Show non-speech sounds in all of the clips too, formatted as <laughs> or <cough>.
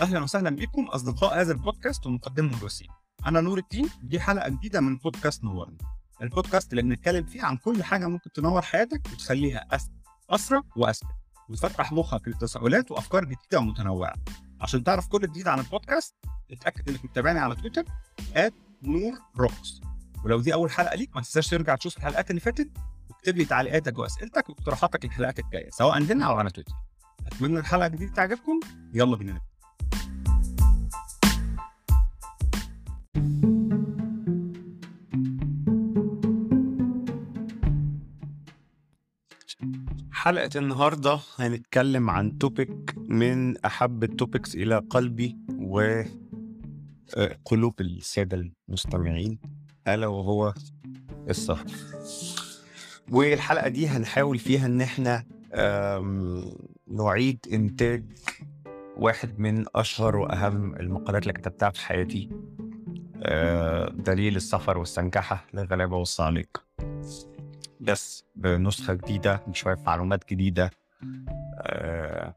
أهلا وسهلا بكم أصدقاء هذا البودكاست ومقدمه الوسيم أنا نور الدين دي حلقة جديدة من بودكاست نورني البودكاست اللي بنتكلم فيه عن كل حاجة ممكن تنور حياتك وتخليها اسهل اسرع واسهل وتفتح مخك لتساؤلات وأفكار جديدة ومتنوعة. عشان تعرف كل جديد عن البودكاست اتأكد إنك متابعني على تويتر نور روكس ولو دي أول حلقة ليك ما تنساش ترجع تشوف الحلقات اللي فاتت واكتب لي تعليقاتك وأسئلتك واقتراحاتك للحلقات الجاية سواء هنا أو على تويتر. أتمنى الحلقة الجديدة تعجبكم. يلا بينا حلقة النهاردة هنتكلم عن topic من أحب ال topics إلى قلبي وقلوب السادة المستمعين ألا وهو السفر والحلقة دي هنحاول فيها إن إحنا نعيد إنتاج واحد من أشهر وأهم المقالات اللي كتبتها في حياتي دليل السفر والسنكحة للغلابة والصعاليق بس بنسخة جديدة بشوية معلومات جديدة. أه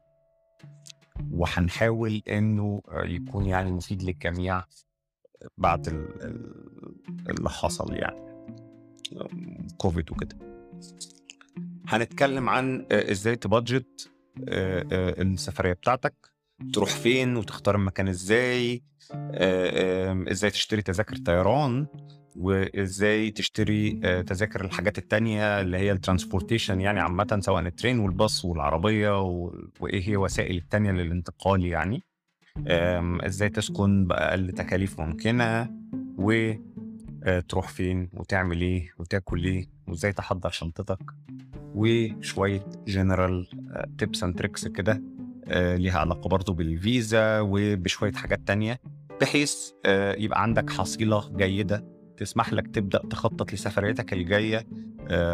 وهنحاول إنه يكون يعني مفيد للجميع بعد اللي حصل يعني كوفيد وكده. هنتكلم عن إزاي ت budget السفرية بتاعتك تروح فين وتختار المكان إزاي إزاي تشتري تذاكر طيران. وإزاي تشتري تذاكر الحاجات التانية اللي هي ال transportation يعني عامة سواء ال train والباص والعربية وإيه هي وسائل التانية للانتقال يعني. إزاي تسكن بأقل تكاليف ممكنة وتروح فين وتعمل إيه وتاكل إيه وإزاي تحضر شنطتك وشوية general tips and tricks كده ليها علاقة برضه بالفيزا وبشوية حاجات تانية بحيث يبقى عندك حصيلة جيدة تسمح لك تبدأ تخطط لسفريتك الجاية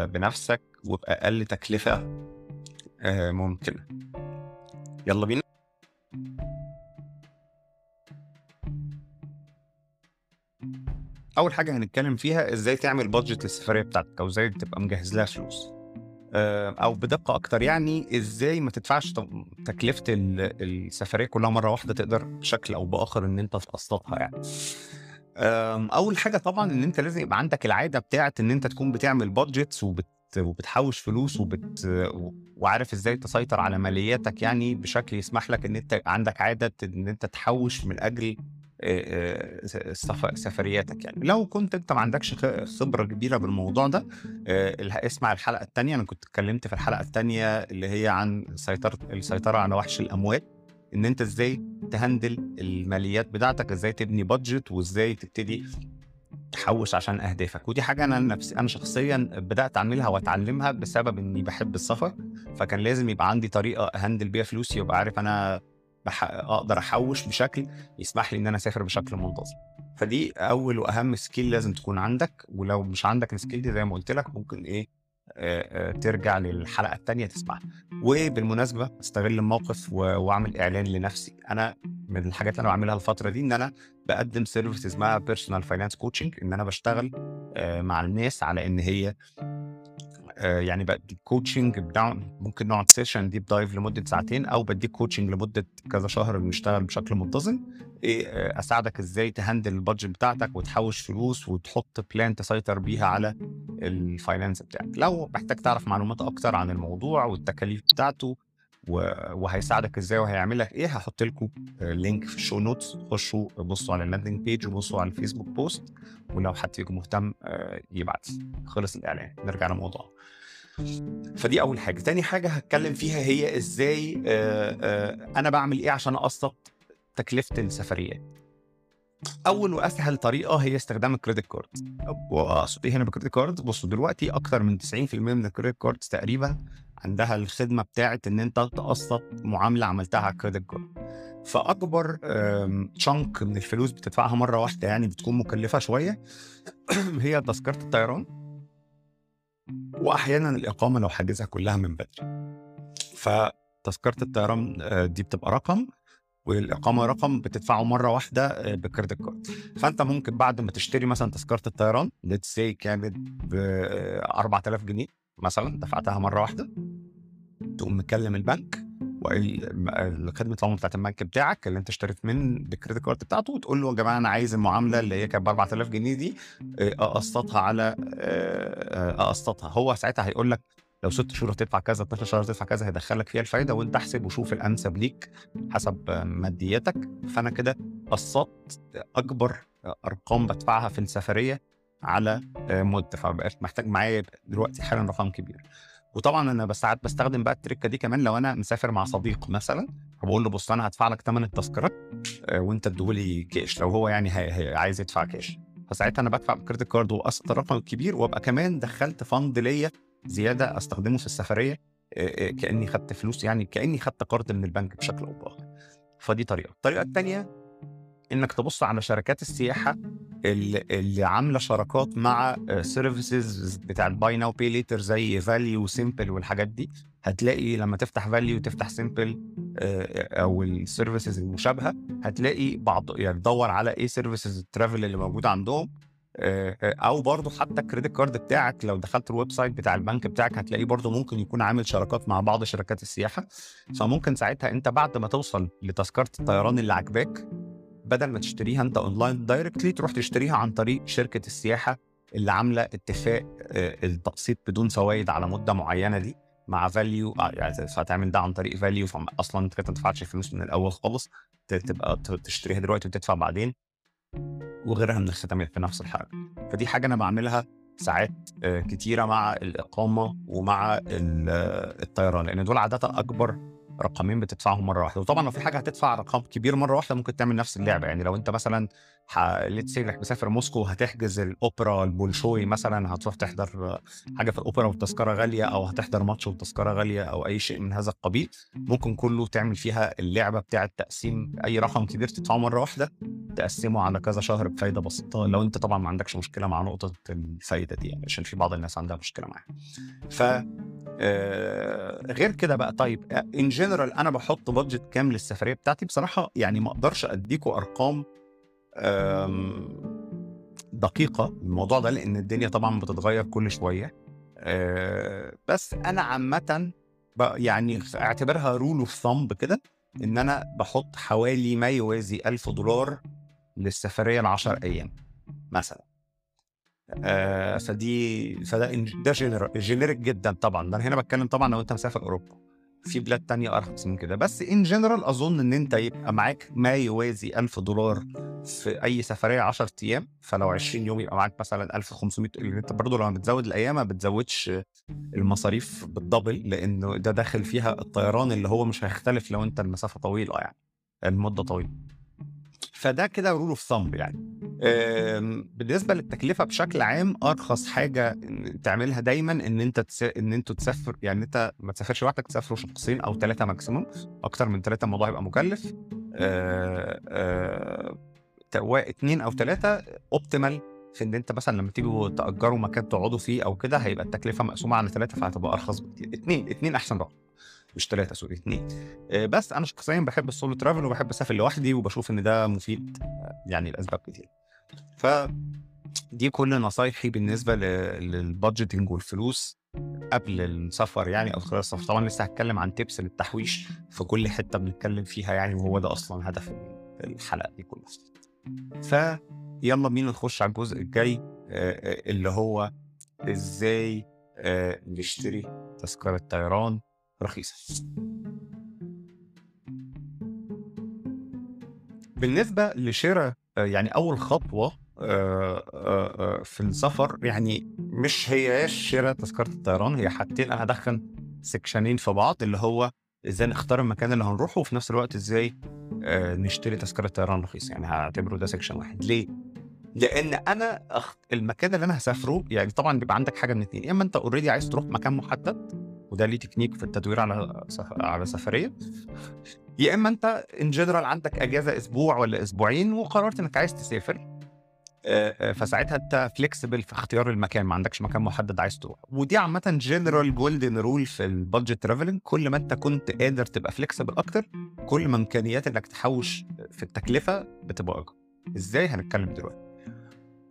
بنفسك وبأقل تكلفة ممكنة يلا بينا. أول حاجة هنتكلم فيها إزاي تعمل بادجت للسفرية بتاعتك أو إزاي تبقى مجهز لها فلوس. أو بدقة أكتر يعني إزاي ما تدفعش تكلفة السفرية كلها مرة واحدة تقدر بشكل أو بآخر إن أنت تقسطها يعني. أول حاجة طبعا إن أنت لازم يبقى عندك العادة بتاعت إن أنت تكون بتعمل بادجتس وبت وبتحوش فلوس وبت وعارف إزاي تسيطر على مالياتك يعني بشكل يسمح لك إن أنت عندك عادة إن أنت تحوش من أجل سفرياتك يعني. لو كنت أنت ما عندكش خبرة كبيرة بالموضوع ده اسمع الحلقة الثانية أنا كنت اتكلمت في الحلقة الثانية اللي هي عن سيطره السيطرة على وحش الاموال إن أنت إزاي تهندل الماليات بتاعتك إزاي تبني بادجت وإزاي تبتدي تحوش عشان أهدافك ودي حاجة أنا نفسي أنا شخصيا بدأت أعملها وأتعلمها بسبب إني بحب السفر فكان لازم يبقى عندي طريقة أ handle بيها فلوسي وأبقى عارف أنا. أقدر أحوش بشكل يسمح لي إن أنا أسافر بشكل منتظم فدي أول وأهم skill لازم تكون عندك ولو مش عندك ال skill دي زي ما قلت لك ممكن إيه ترجع للحلقة الثانية تسمعها. وبالمناسبة استغل الموقف واعمل إعلان لنفسي. أنا من الحاجات اللي أنا بعملها الفترة دي إن أنا بقدم service اسمها personal finance coaching إن أنا بشتغل مع الناس على إن هي يعني بديك coaching ممكن نقعد session deep dive لمدة ساعتين أو بديك coaching لمدة كذا شهر بنشتغل بشكل منتظم. إيه أساعدك إزاي ت handle ال budget بتاعتك وتحوش فلوس وتحط plan تسيطر بيها على ال finance بتاعك. لو محتاج تعرف معلومات أكتر عن الموضوع والتكاليف بتاعته وهيساعدك إزاي وهيعمل لك إيه هحط لكم link في ال show notes خشوا بصوا على ال landing page وبصوا على ال Facebook post ولو حد فيكم مهتم يبعت خلص الإعلان. نرجع للموضوع فدي أول حاجة. تاني حاجة هتكلم فيها هي إزاي أنا بعمل إيه عشان اقسط تكلفة السفريات أول وأسهل طريقة هي استخدام ال credit card. واقصد هنا بال credit card. بصوا دلوقتي أكتر من 90% من ال credit cards تقريبا عندها الخدمة بتاعت إن أنت تقسط معاملة عملتها على ال credit card. فأكبر chunk من الفلوس بتدفعها مرة واحدة يعني بتكون مكلفة شوية. <clears throat> هي تذكرة الطيران. واحيانا الإقامة لو حاجزها كلها من بدري. فتذكرة الطيران دي بتبقى رقم. والإقامة رقم بتدفعه مرة واحدة ب credit card. فأنت ممكن بعد ما تشتري مثلا تذكرة الطيران let's say كانت ب 4000 جنيه مثلا دفعتها مرة واحدة تقوم مكلم البنك خدمه العملاء بتاعت البنك بتاعك اللي أنت اشتريت من الكريدت كارد بتاعته وتقول له يا جماعة أنا عايز المعاملة اللي هي كانت ب 4000 جنيه دي آه، أقسطها على آه، آه، أقسطها. هو ساعتها هيقول لك لو ست شهور هتدفع كذا 12 شهر هتدفع كذا هيدخلك فيها الفايدة وانت احسب وشوف الأنسب ليك حسب مادياتك. فأنا كده قسطت أكبر أرقام بدفعها في السفرية على مدة فبقيت محتاج معايا دلوقتي حالا رقم كبير. وطبعا أنا ساعات بستخدم بقى التركة دي كمان لو أنا مسافر مع صديق مثلا فبقول له بص أنا هدفع لك ثمن التذكرة آه، وأنت اديهولي كاش لو هو يعني هي هي عايز يدفع كاش. فساعتها أنا بدفع بكريدت كارد وقسط الرقم الكبير وأبقى كمان دخلت فند ليا زيادة أستخدمه في السفرية كأني خدت فلوس يعني كأني خدت قرض من البنك بشكل أو بآخر. فدي طريقة. الطريقة الثانية إنك تبص على شركات السياحة اللي, عاملة شراكات مع services بتاعت buy now pay later زي فاليو وسيمبل والحاجات دي. هتلاقي لما تفتح فاليو وتفتح سيمبل أو ال services المشابهة هتلاقي بعض يعني تدور على إيه services ال travel اللي موجوده عندهم أو برضه حتى ال credit card بتاعك لو دخلت ال website بتاع البنك بتاعك هتلاقيه برضه ممكن يكون عامل شراكات مع بعض شركات السياحة. فممكن ساعتها أنت بعد ما توصل لتذكرة الطيران اللي عاجباك بدل ما تشتريها أنت online directly تروح تشتريها عن طريق شركة السياحة اللي عاملة اتفاق آه، التقسيط بدون فوائد على مدة معينة دي مع فاليو آه، يعني هتعمل ده عن طريق فاليو فاصلا أنت ما تدفعش فلوس من الأول خالص تبقى تشتريها دلوقتي وتدفع بعدين. وغيرها من الخدمات في نفس الحاجة فدي حاجة أنا بعملها ساعات آه، كتيرة مع الإقامة ومع الطيران لأن دول عادة أكبر رقمين بتدفعهم مرة واحدة. وطبعا لو في حاجة هتدفع رقم كبير مرة واحدة ممكن تعمل نفس اللعبة. يعني لو انت مثلا let's say إنك مسافر موسكو هتحجز الأوبرا البولشوي مثلا هتروح تحضر حاجة في الأوبرا والتذكره غالية أو هتحضر ماتش والتذكره غالية أو أي شيء من هذا القبيل ممكن كله تعمل فيها اللعبة بتاعة تقسيم أي رقم كبير تدفعه مرة واحدة تقسمه على كذا شهر بفايدة بسيطة. لو انت طبعا ما عندكش مشكلة مع نقطة الفايدة دي يعني عشان في بعض الناس عندها مشكلة معاها. ف آه غير كده بقى طيب in general أنا بحط budget كام للسفرية بتاعتي بصراحة يعني ما أقدرش أديكوا أرقام دقيقة الموضوع ده لأن الدنيا طبعا بتتغير كل شوية. آه بس أنا عامة يعني أعتبرها rule of thumb كده إن أنا بحط حوالي ما يوازي 1000 دولار للسفرية ال 10 أيام مثلا. آه فدي فده ده generic جدا طبعا. ده هنا بتكلم طبعا لو أنت مسافر أوروبا. في بلاد تانية أرخص من كده. بس in general أظن إن أنت يبقى معاك ما يوازي 1000 دولار في أي سفرية 10 أيام. فلو 20 يوم يبقى معاك مثلا 1500 اللي أنت برضه لما بتزود الأيام ما بتزودش المصاريف بال double لأنه ده داخل فيها الطيران اللي هو مش هيختلف لو أنت المسافة طويلة يعني المدة طويلة. فده كده rule of thumb يعني. بالنسبة للتكلفة بشكل عام أرخص حاجة تعملها دايما إن أنت تس... إن أنتوا تسافر يعني أنت ما تسافرش لوحدك تسافروا شخصين أو ثلاثة maximum أكتر من ثلاثة الموضوع هيبقى مكلف. آه، آه، اثنين أو ثلاثة optimal في إن أنت مثلا لما تيجوا تأجروا مكان تقعدوا فيه أو كده هيبقى التكلفة مقسومة على ثلاثة فهتبقى أرخص بكتير. اثنين اثنين أحسن رقم مش ثلاثة سوري اثنين آه، بس أنا شخصيا بحب ال solo travel وبحب أسافر لوحدي وبشوف إن ده مفيد يعني لأسباب كتير. ف دي كل نصايحي بالنسبة لل budgeting والفلوس قبل السفر يعني أو خلال السفر. طبعا لسه هتكلم عن tips للتحويش في كل حتة بنتكلم فيها يعني وهو ده أصلا هدف الحلقة دي كلها. ف يلا بينا نخش على الجزء الجاي آه، آه، اللي هو إزاي نشتري تذكرة طيران رخيصة. بالنسبة لشراء آه، يعني أول خطوة آه، آه، في السفر يعني مش هياش شراء تذكرة الطيران. هي حاجتين أنا هدخل section ين في بعض اللي هو إزاي نختار المكان اللي هنروحه وفي نفس الوقت إزاي نشتري تذكرة طيران رخيص يعني هعتبره ده section واحد. ليه؟ لأن أنا. المكان اللي أنا هسافره يعني طبعا بيبقى عندك حاجة من اتنين. يا إما أنت already عايز تروح مكان محدد وده ليه تكنيك في التدوير على على سفرية. يا إما أنت in general عندك أجازة أسبوع ولا أسبوعين وقررت إنك عايز تسافر. فساعتها أنت flexible في اختيار المكان ما عندكش مكان محدد عايز تروح ودي عامة general golden rule في ال budget traveling كل ما أنت كنت قادر تبقى flexible أكتر كل ما امكانيات إنك تحوش في التكلفة بتبقى أكبر. إزاي؟ هنتكلم دلوقتي.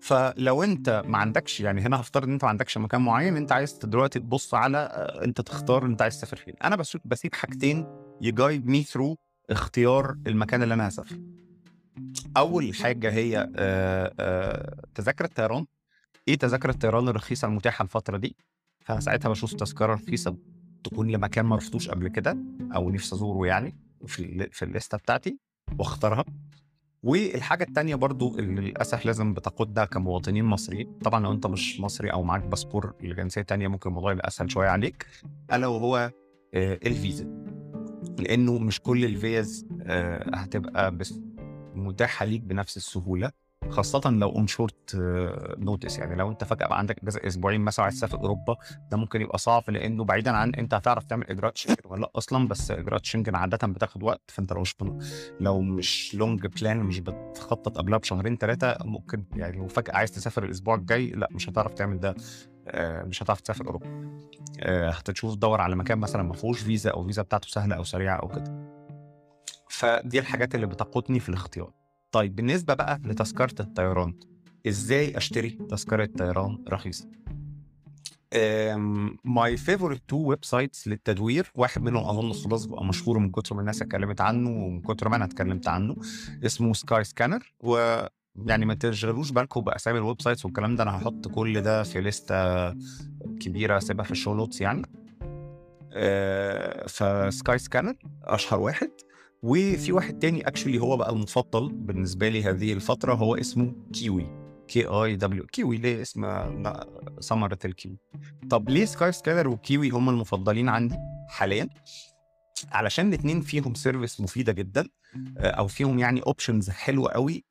فلو انت ما عندكش يعني هنا هفترض إن انت ما عندكش مكان معين انت عايز دلوقتي تبص على آه، انت تختار انت عايز تسافر فين. أنا بسيب بسيب حاجتين يجايد مي ثرو اختيار المكان اللي أنا هسافر. أول حاجة هي آه، آه، تذاكر الطيران. إيه تذاكر الطيران الرخيصة المتاحة الفترة دي؟ فانا ساعتها بشوف تذكرة رخيصة تكون لمكان ما رحتوش قبل كده أو نفسي أزوره يعني في في الليستة بتاعتي وأختارها. والحاجة التانية برضو اللي للأسف لازم بتقودنا كمواطنين مصريين. طبعا لو أنت مش مصري أو معاك باسبور لجنسية تانية ممكن الموضوع يبقى أسهل شوية عليك. ألا وهو آه، الفيزا. لأنه مش كل الفيز آه، هتبقى متاحة ليك بنفس السهولة. خاصة لو on short notice يعني لو انت فجأة بقى عندك إجازة أسبوعين مثلا عايز تسافر أوروبا ده ممكن يبقى صعب لأنه بعيدا عن أنت هتعرف تعمل إجراءات شنجن ولا لأ أصلا بس إجراءات شنجن عادة بتاخد وقت فأنت لو مش لو مش long plan مش بتخطط قبلها بشهرين ثلاثة ممكن يعني لو فجأة عايز تسافر الأسبوع الجاي لأ مش هتعرف تعمل ده آه، مش هتعرف تسافر أوروبا. آه، هتشوف تدور على مكان مثلا ما فيهوش فيزا أو فيزا بتاعته سهلة أو سريعة أو كده. فدي الحاجات اللي بتقودني في الاختيار. طيب بالنسبة بقى لتذكرة الطيران إزاي أشتري تذكرة طيران رخيصة؟ my favorite two websites للتدوير واحد منهم أظن خلاص بقى مشهور من كتر ما الناس اتكلمت عنه ومن كتر ما أنا اتكلمت عنه اسمه Skyscanner و يعني ما تشغلوش بالكم باسامي ال websites والكلام ده أنا هحط كل ده في لستة كبيرة سيبها في ال show notes يعني. آه، ف Skyscanner أشهر واحد. وفي واحد تاني actually هو بقى المفضل بالنسبة لي هذه الفترة هو اسمه Kiwi. كي اي دبليو كيوي ليه اسم؟ ثمرة الكيوي. طب ليه Skyscanner و Kiwi هم المفضلين عندي حاليا؟ علشان الاثنين فيهم service مفيدة جدا آه، أو فيهم يعني options حلوة قوي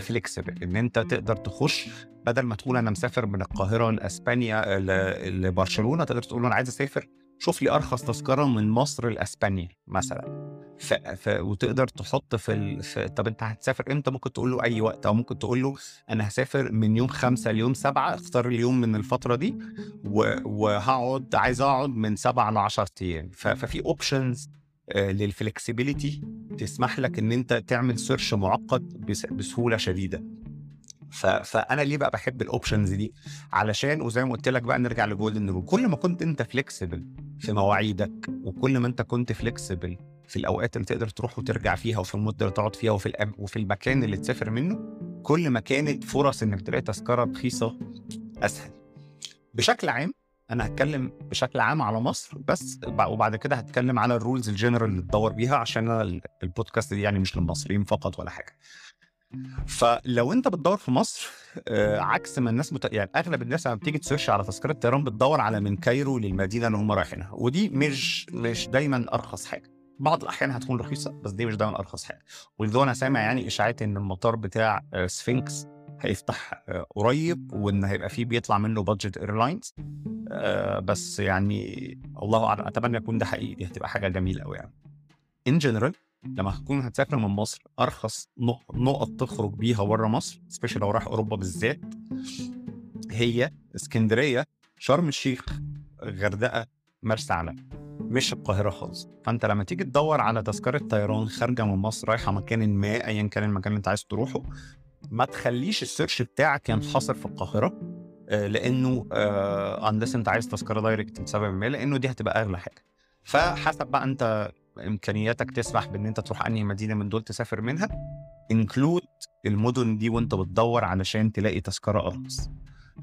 flexible إن أنت تقدر تخش بدل ما تقول أنا مسافر من القاهرة لإسبانيا آه، لبرشلونة تقدر تقول أنا عايز أسافر شوف لي أرخص تذكرة من مصر لإسبانيا مثلا. ف... ف... وتقدر تحط في, ال... في طب أنت هتسافر إمتى؟ ممكن تقول له أي وقت أو ممكن تقول له أنا هسافر من يوم خمسة ليوم سبعة اختار اليوم من الفترة دي و... وهقعد عايز أقعد من سبعة ل 10 أيام. ف... ففي options لل flexibility تسمح لك إن أنت تعمل search معقد بس... بسهولة شديدة. ف... فأنا ليه بقى بحب ال options دي؟ علشان وزي ما قلت لك بقى نرجع ل golden rule كل ما كنت أنت flexible في مواعيدك وكل ما أنت كنت flexible في الأوقات اللي تقدر تروح وترجع فيها وفي المدة اللي تقعد فيها وفي الأم... وفي المكان اللي تسافر منه كل ما كانت فرص إنك تلاقي تذكرة رخيصة أسهل. بشكل عام أنا هتكلم بشكل عام على مصر بس وبع- وبعد كده هتكلم على ال rules ال general اللي تدور بيها عشان ال- البودكاست دي يعني مش للمصريين فقط ولا حاجة. فلو أنت بتدور في مصر آه، عكس ما الناس مت... يعني أغلب الناس لما بتيجي ت search على تذكرة طيران بتدور على من Cairo للمدينة اللي هم رايحينها. ودي مش مش دايما أرخص حاجة. بعض الأحيان هتكون رخيصة بس دي مش دايما أرخص حاجة. ولذا أنا سامع يعني إشاعات إن المطار بتاع آه، سفنكس هيفتح آه، قريب وإن هيبقى فيه بيطلع منه budget airlines بس يعني الله أعلم أتمنى يكون ده حقيقي دي هتبقى حاجة جميلة قوي يعني. in general لما هتكون هتسافر من مصر أرخص نق- نقط تخرج بيها بره مصر special لو رايح أوروبا بالذات هي اسكندرية شرم الشيخ غردقة مرسى علم. مش القاهرة خالص. فأنت لما تيجي تدور على تذكرة طيران خارجة من مصر رايحة مكان ما ايا كان المكان اللي أنت عايز تروحه ما تخليش ال search بتاعك ينحصر في القاهرة آه، لأنه unless أنت عايز تذكرة direct لسبب ما لأنه دي هتبقى أغلى حاجة. فحسب بقى أنت إمكانياتك تسمح بأن أنت تروح أنهي مدينة من دول تسافر منها include المدن دي وأنت بتدور علشان تلاقي تذكرة أرخص.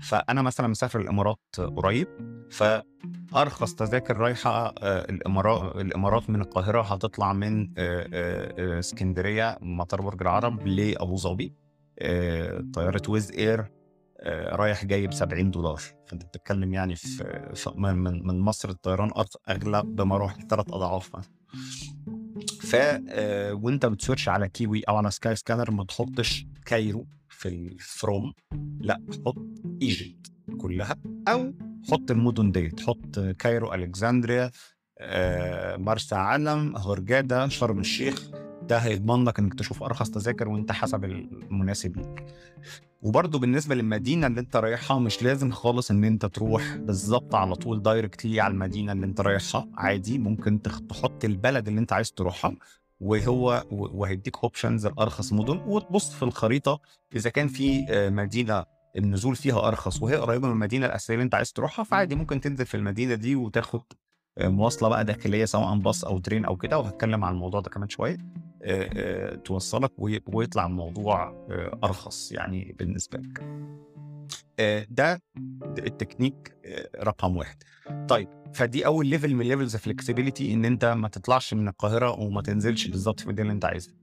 فأنا مثلا مسافر الإمارات قريب فأرخص تذاكر رايحة آه، الامارات الإمارات من القاهرة هتطلع من آه، آه، اسكندرية مطار برج العرب لأبو ظبي طيارة Wizz Air رايح جاي ب 70 دولار. فأنت بتتكلم يعني في من من مصر الطيران اغلى بمراحل ثلاث أضعاف ف وأنت بت search على Kiwi أو على Skyscanner ما تحطش Cairo. في ال from لا حط Egypt كلها أو حط المدن ديت حط Cairo Alexandria آه، مرسى علم Hurghada شرم الشيخ ده هيضمن لك إنك تشوف أرخص تذاكر وإنت حسب المناسب ليك. وبرضه بالنسبة للمدينة اللي أنت رايحها مش لازم خالص إن أنت تروح بالظبط على طول directly على المدينة اللي أنت رايحها عادي ممكن تحط البلد اللي أنت عايز تروحها وهو وهيديك options الأرخص مدن وتبص في الخريطة إذا كان في آه، مدينة النزول فيها أرخص وهي قريبة من المدينة الأساسية اللي أنت عايز تروحها فعادي ممكن تنزل في المدينة دي وتاخد مواصلة بقى داخلية سواء باص أو train أو كده وهتكلم عن الموضوع ده كمان شوية توصلك ويطلع الموضوع أرخص يعني بالنسبة لك. ده التكنيك رقم واحد. طيب فدي أول level من levels flexibility إن أنت ما تطلعش من القاهرة وما تنزلش بالظبط في المدينة اللي أنت عايزها.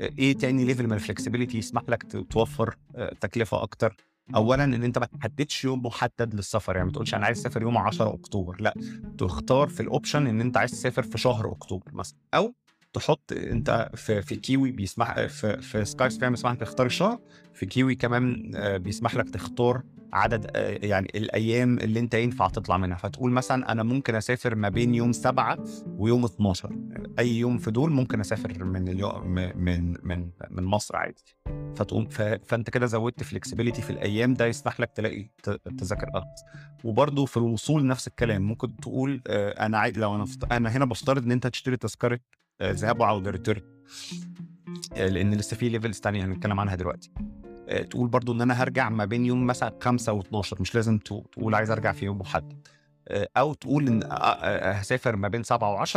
إيه تاني level من ال flexibility يسمح لك توفر تكلفة أكتر؟ اولا إن أنت ما تحددش يوم محدد للسفر يعني ما تقولش أنا عايز أسافر يوم 10 أكتوبر لأ تختار في ال option إن أنت عايز تسافر في شهر أكتوبر مثلا أو تحط انت في في Kiwi بيسمح في في Skyscanner بيسمح لك تختار الشهر في Kiwi كمان بيسمح لك تختار عدد يعني الأيام اللي انت ينفع تطلع منها. فتقول مثلا أنا ممكن أسافر ما بين يوم 7 ويوم 12 أي يوم في دول ممكن أسافر من اليوم من من من مصر عادي. فتقوم فأنت كده زودت flexibility في الأيام ده يسمح لك تلاقي تذاكر ارخص وبرده في الوصول نفس الكلام ممكن تقول أنا عايز لو أنا أنا هنا بفترض إن أنت تشتري تذكرة ذهاب وعودة return لأن لسه في levels ثانية هنتكلم عنها دلوقتي. تقول برضو إن أنا هرجع ما بين يوم مثلا 5 و12 مش لازم تقول عايز أرجع في يوم محدد. أو تقول إن هسافر ما بين 7 و10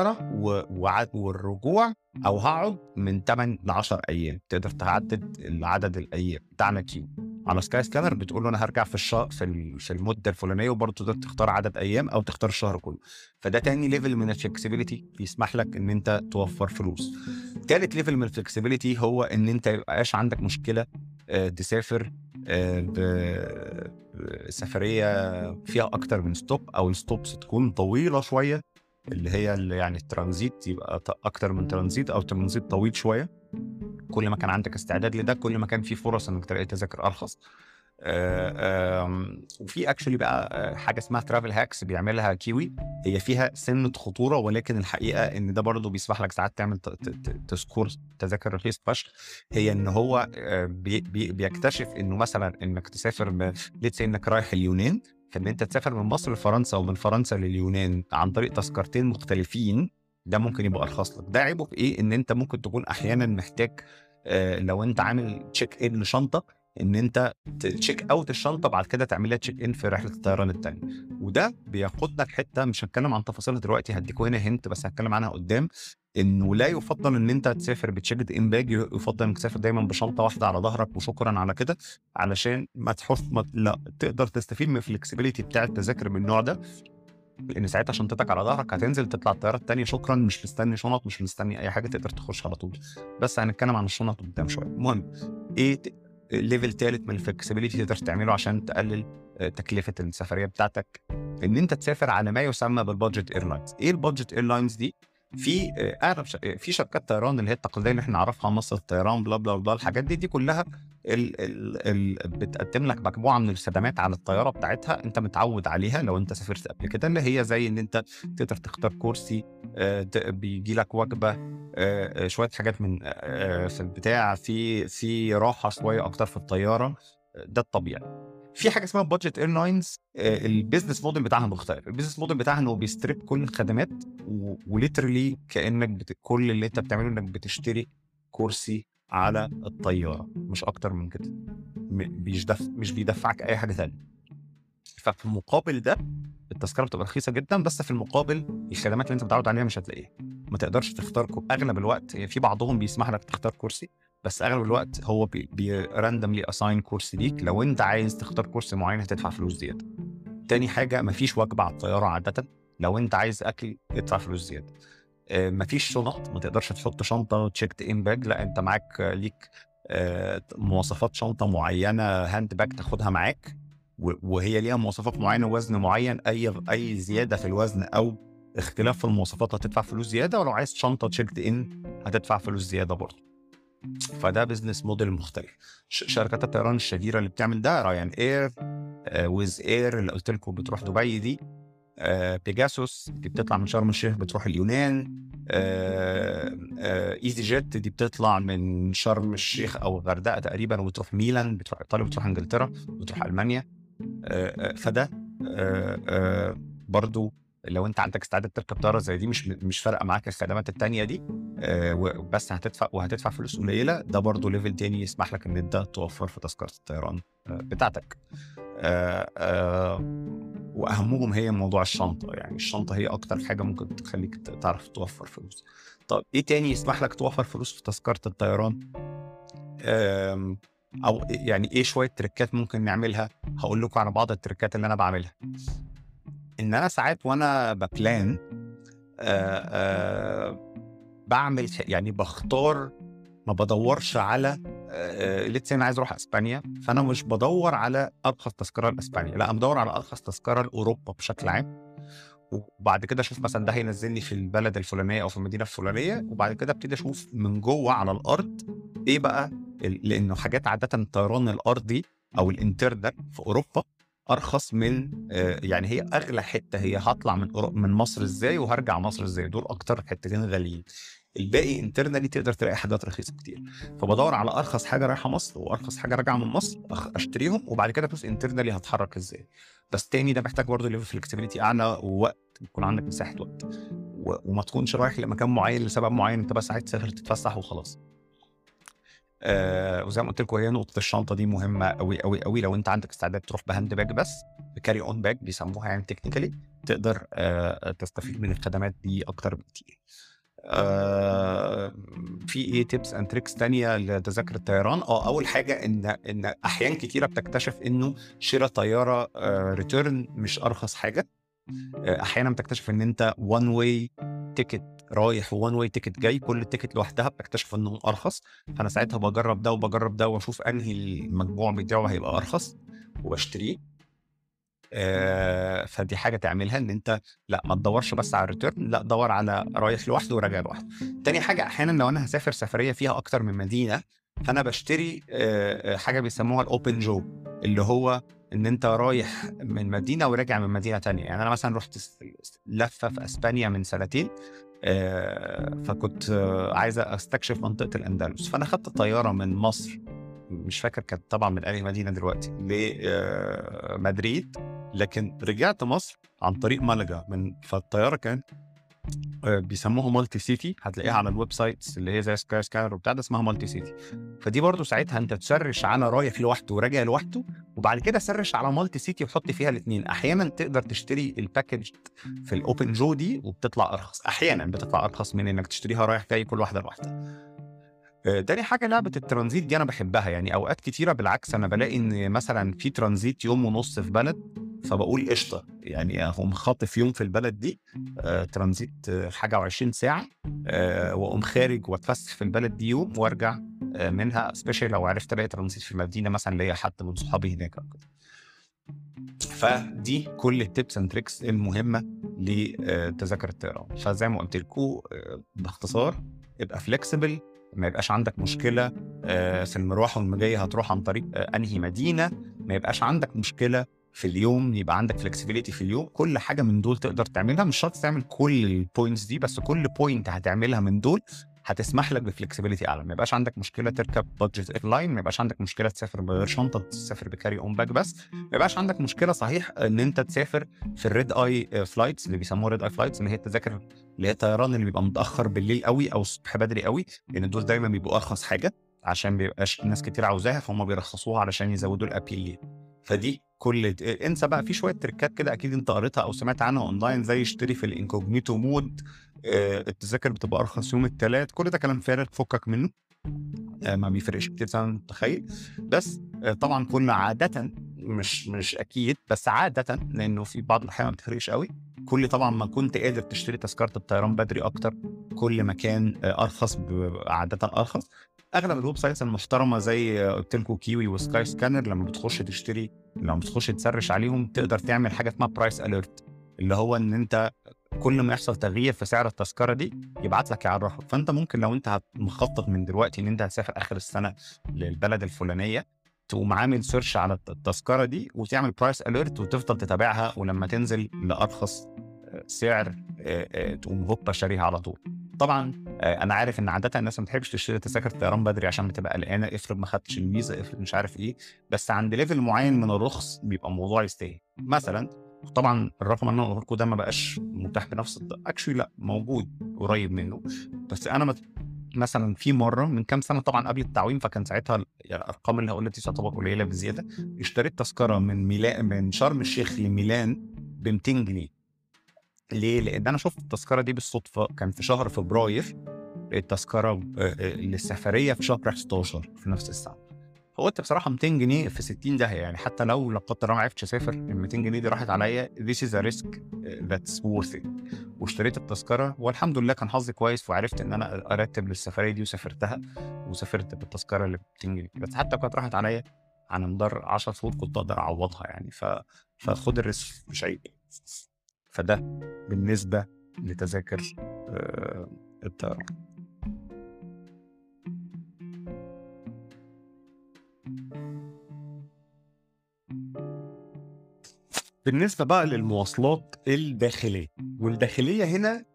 والرجوع أو هقعد من 8 ل 10 أيام. تقدر تحدد عدد الأيام بتاعنا Kiwi على Skyscanner بتقول له أنا هرجع في الشهر في المدة الفلانية وبرضه تقدر تختار عدد أيام أو تختار الشهر كله. فده تاني level من ال flexibility بيسمح لك إن أنت توفر فلوس. تالت level من ال flexibility هو إن أنت يبقاش عندك مشكلة تسافر بسفريه فيها أكتر من stop أو ال stops تكون طويلة شوية اللي هي اللي يعني الترانزيت يبقى أكتر من ترانزيت أو ترانزيت طويل شوية. كل ما كان عندك استعداد لده كل ما كان في فرص إنك تلاقي تذاكر أرخص. وفي actually بقى حاجة اسمها travel hacks بيعملها Kiwi هي فيها سنة خطورة ولكن الحقيقة إن ده برضه بيسمح لك ساعات تعمل ت score تذاكر رخيص فشخ. هي إن هو بي بي بيكتشف إنه مثلا إنك تسافر let's إنك رايح اليونان فإن أنت تسافر من مصر لفرنسا ومن فرنسا لليونان عن طريق تذكرتين مختلفين ده ممكن يبقى أرخص لك. ده عيبه في إيه؟ إن أنت ممكن تكون أحيانا محتاج لو أنت عامل check in لشنطة إن أنت check out الشنطة بعد كده تعملها check in في رحلة الطيران الثانية وده بياخدنا لحته مش هتكلم عن تفاصيلها دلوقتي هديكوا هنا hint بس هتكلم عنها قدام إنه لا يفضل إن أنت تسافر ب check in bag يفضل إنك تسافر دايما بشنطة واحدة على ظهرك وشكرا على كده علشان ما تحط ما لا تقدر تستفيد من ال flexibility بتاع التذاكر من النوع ده. لأن ساعتها شنطتك على ظهرك هتنزل تطلع الطيارة الثانية شكرا مش مستني شنط مش مستني أي حاجة تقدر تخش على طول. بس هنتكلم عن الشنط قدام شوية. المهم إيه level ثالث من ال flexibility تقدر تعمله عشان تقلل تكلفة السفرية بتاعتك؟ إن أنت تسافر على ما يسمى بال budget airlines إيه ال budget airlines دي؟ في اغلب في شركات طيران اللي هي التقليدية اللي إحنا نعرفها مصر الطيران بلا بلا بلا الحاجات دي دي كلها ال ال ال بتقدم لك مجموعة من الخدمات على الطيارة بتاعتها أنت متعود عليها لو أنت سافرت قبل كده اللي هي زي إن أنت تقدر تختار كرسي بيجي لك وجبة شوية حاجات من في البتاع في في راحة شوية أكتر في الطيارة ده الطبيعي. في حاجة اسمها budget airlines ال business model بتاعها مختلف. ال business model بتاعها انه بي strip كل الخدمات و literally كأنك بت... كل اللي انت بتعمله انك بتشتري كرسي على الطيارة. مش أكتر من كده. مش دف... مش بيدفعك أي حاجة ثانية ففي المقابل ده التذكرة بتبقى رخيصة جدا بس في المقابل الخدمات اللي انت متعود عليها مش هتلاقيها. ما تقدرش تختار. أغلب الوقت في بعضهم بيسمح لك تختار كرسي. بس أغلب الوقت هو بي randomly assign كرسي ليك. لو أنت عايز تختار كرسي معين هتدفع فلوس زيادة. تاني حاجة مفيش وجبة على الطيارة عادة. لو أنت عايز أكل ادفع فلوس زيادة. آه مفيش شنط ما تقدرش تحط شنطة checked in bag لا أنت معاك ليك آه مواصفات شنطة معينة hand bag تاخدها معاك. وهي ليها مواصفات معينة وزن معين. أي أي زيادة في الوزن أو اختلاف في المواصفات هتدفع فلوس زيادة. ولو عايز شنطة checked in هتدفع فلوس زيادة برضه. فده business model مختلف. شركات الطيران الشهيرة اللي بتعمل ده Ryanair آه Wizz Air اللي قلت لكم بتروح دبي دي آه Pegasus دي بتطلع من شرم الشيخ بتروح اليونان آه آه easyJet دي بتطلع من شرم الشيخ أو الغردقه تقريبا وبتروح ميلان بتروح إيطاليا بتروح إنجلترا بتروح ألمانيا آه آه فده آه آه برضو لو أنت عندك استعداد تركب طيارة زي دي مش مش فارقة معاك الخدمات التانية دي آه بس هتدفع وهتدفع فلوس قليلة ده برضه level تاني يسمح لك إن أنت توفر في تذكرة الطيران آه بتاعتك آآ وأهمهم هي موضوع الشنطة يعني الشنطة هي أكتر حاجة ممكن تخليك تعرف توفر فلوس. طب إيه تاني يسمح لك توفر فلوس في تذكرة الطيران؟ أو يعني إيه شوية تريكات ممكن نعملها؟ هاقول لكم على بعض التريكات اللي أنا باعملها. إن أنا ساعات وأنا با plan آآ ح يعني باختار ما بادوّرش على say أنا عايز أروح أسبانيا، فأنا مش بادوّر على أرخص تذكرة لأسبانيا، لأ أنا بادوّر على أرخص تذكرة لأوروبا بشكل عام، وبعد كده أشوف مثلًا ده هينزّلني في البلد الفلانية أو في المدينة الفلانية، وبعد كده أبتدي أشوف من جوّه على الأرض إيه بقى ال لإنه حاجات عادةً الطيران الأرضي أو ال internal في أوروبا أرخص من آآ يعني هي أغلى حتة هي هاطلع من من مصر إزاي وهارجع مصر إزاي، دول أكتر حتتين غاليين. الباقي internally تقدر تلاقي حاجات رخيصة كتير، فبادوّر على أرخص حاجة رايحة مصر وأرخص حاجة راجعة من مصر أخ أشتريهم وبعد كده أشوف internally هاتحرك إزاي. بس تاني ده محتاج برضه level flexibility أعلى ووقت، يكون عندك مساحة وقت، وما تكونش رايح لمكان معين لسبب معين أنت بس عايز تسافر تتفسح وخلاص. آآ وزي ما قُلت لكم هي نقطة الشنطة دي مهمة أوي، أوي، أوي لو أنت عندك استعداد تروح ب hand bag بس ب carry on bag بيسموها يعني technically تقدر آآ تستفيد من الخدمات دي أكتر بكتير. آآ في إيه tips and tricks تانية لتذاكر الطيران؟ آه أول حاجة إن إن أحيان كتيرة بتكتشف إنه شرا طيارة آآ return مش أرخص حاجة. آآ أحيانًا بتكتشف إن أنت one way ticket رايح وone way ticket جاي كل ticket لوحدها بتكتشف إنه أرخص، فأنا ساعتها باجرّب ده وباجرّب ده وأشوف أنهي المجموع بتاعه هيبقى أرخص وباشتريه. آآ فدي حاجة تعملها إن أنت لأ ما تدوّرش بس على الreturn لأ دَوّر على رايح لوحده وراجع لوحده. تاني حاجة أحيانًا لو أنا هاسافر سفرية فيها أكتر من مدينة، فأنا باشتري آآ حاجة بيسموها الopen jaw اللي هو إن أنت رايح من مدينة وراجع من مدينة تانية، يعني أنا مثلًا رُحت لفة في أسبانيا من سنتين فكنت عايز أستكشف منطقة الأندلس، فأنا خدت طيارة من مصر مش فاكر كانت طبعًا من أنهي مدينة دلوقتي ل مدريد، لكن رجعت مصر عن طريق مالاجا من فالطيارة كانت بيسموها multi city هتلاقيها على الwebsites اللي هي زي skyscanner وبتاع ده اسمها multi city. فدي برضه ساعتها أنت تسرِّش على رايح لوحده وراجع لوحده، وبعد كده سرِّش على multi city وحُط فيها الاتنين، أحيانًا تقدر تشتري الpackage في الopen jaw دي وبتطلع أرخص، أحيانًا بتطلع أرخص من إنك تشتريها رايح جاي كل واحدة لوحدها. آآ تاني حاجة لعبة الترانزيت دي أنا باحبها، يعني أوقات كتيرة بالعكس أنا بالاقي إن مثلًا في ترانزيت يوم ونُص في بلد، فباقول قشطة، يعني أقوم خاطف يوم في البلد دي آآ ترانزيت حاجة و20 ساعة آآ وأقوم خارج وأتفسح في البلد دي يوم وأرجع آآ منها especially لو عرفت ألاقي ترانزيت في مدينة مثلًا ليّا حد من صحابي هناك أو كده. فدي كل الtips and tricks المهمة لتذاكر الطيران. فزي ما قُلت لكم آآ باختصار ابقى flexible ما يبقاش عندك مشكلة آآ في المروح والمجاية هتروح عن طريق أنهي مدينة، ما يبقاش عندك مشكلة في اليوم يبقى عندك flexibility في اليوم، كل حاجة من دول تقدر تعملها، مش شرط تعمل كل الpoints دي بس كل point هتعملها من دول هتسمح لك بflexibility أعلى، ما يبقاش عندك مشكلة تركب budget airline ما يبقاش عندك مشكلة تسافر من غير شنطة، تسافر بcarry on bag بس، ما يبقاش عندك مشكلة صحيح إن أنت تسافر في الred eye flights اللي بيسموها red eye flights اللي هي التذاكر اللي هي الطيران اللي بيبقى متأخر بالليل أوي أو الصبح بدري أوي، لإن دول دايمًا بيبقوا أرخص حاجة عشان ما بيبقاش ناس كتير عاوزاها فهُم بيرخصوها علشان يزودوا ليها. فدي كل انسى بقى في شوية تريكات كده أكيد أنت قريتها أو سمعت عنها online زي اشتري في mode آآ التذاكر بتبقى أرخص يوم التلات، كل ده كلام فارغ فُكّك منه. ما بيفرقش كتير زي ما متخيل، بس طبعًا كنا عادةً مش مش أكيد بس عادةً لإنه في بعض الأحيان ما بتفرقش أوي، كل طبعًا ما كنت قادر تشتري تذكرة الطيران بدري أكتر، كل ما كان آآ أرخص ب أرخص. أغلب الwebsites المحترمة زي قُلت لكم kiwi وskyscanner لمّا بتخش تشتري لمّا بتخش تسرِّش عليهم تقدر تعمل حاجة اسمها price alert اللي هو إن أنت كل ما يحصل تغيير في سعر التذكرة دي يبعت لك يعرّفك، فأنت ممكن لو هت مخطط من دلوقتي إن أنت هتسافر آخر السنة للبلد الفلانية، تقوم عامل search على الت التذكرة دي وتعمل price alert وتفضل تتابعها ولمّا تنزل لأرخص آآ سعر آآ آآ تقوم هوبا شاريها على طول. طبعًا آآ أنا عارف إن عادةً الناس ما بتحبش تشتري تذاكر طيران بدري عشان بتبقى قلقانة افرض ما خدتش الفيزا، افرض مش عارف إيه، بس عند level معين من الرخص بيبقى الموضوع يستاهل. مثلًا وطبعًا الرقم اللي أنا قُلته لكم ده ما بقاش متاح بنفس actually لأ موجود قريب منه، بس أنا ما مثلا في مرة من كام سنة طبعا قبل التعويم فكان ساعتها الارقام اللي هقول لك دي تعتبر قليلة بزيادة اشتريت تذكرة من ميلان من شرم الشيخ لميلان ب 200 جنيه ليه؟ لأن أنا شفت التذكرة دي بالصدفة كان في شهر فبراير التذكرة للسفرية في شهر 11 في نفس الساعة. فقلت بصراحة 200 جنيه في 60 داهية يعني حتى لو لا قدر الله ما عرفتش أسافر ال 200 جنيه دي راحت عليا. This is a risk that's worth it. واشتريت التذكرة والحمد لله كان حظي كويس وعرفت إن أنا أرتب للسفرية دي وسافرتها وسافرت بالتذكرة اللي ب 200 جنيه. بس حتى كانت راحت عليا على مدار 10 شهور كنت أقدر أعوضها يعني. ف... فخد الريسك مش عيب. فده بالنسبة لتذاكر آه، الطيران. بالنسبة بقى للمواصلات الداخلية والداخلية هنا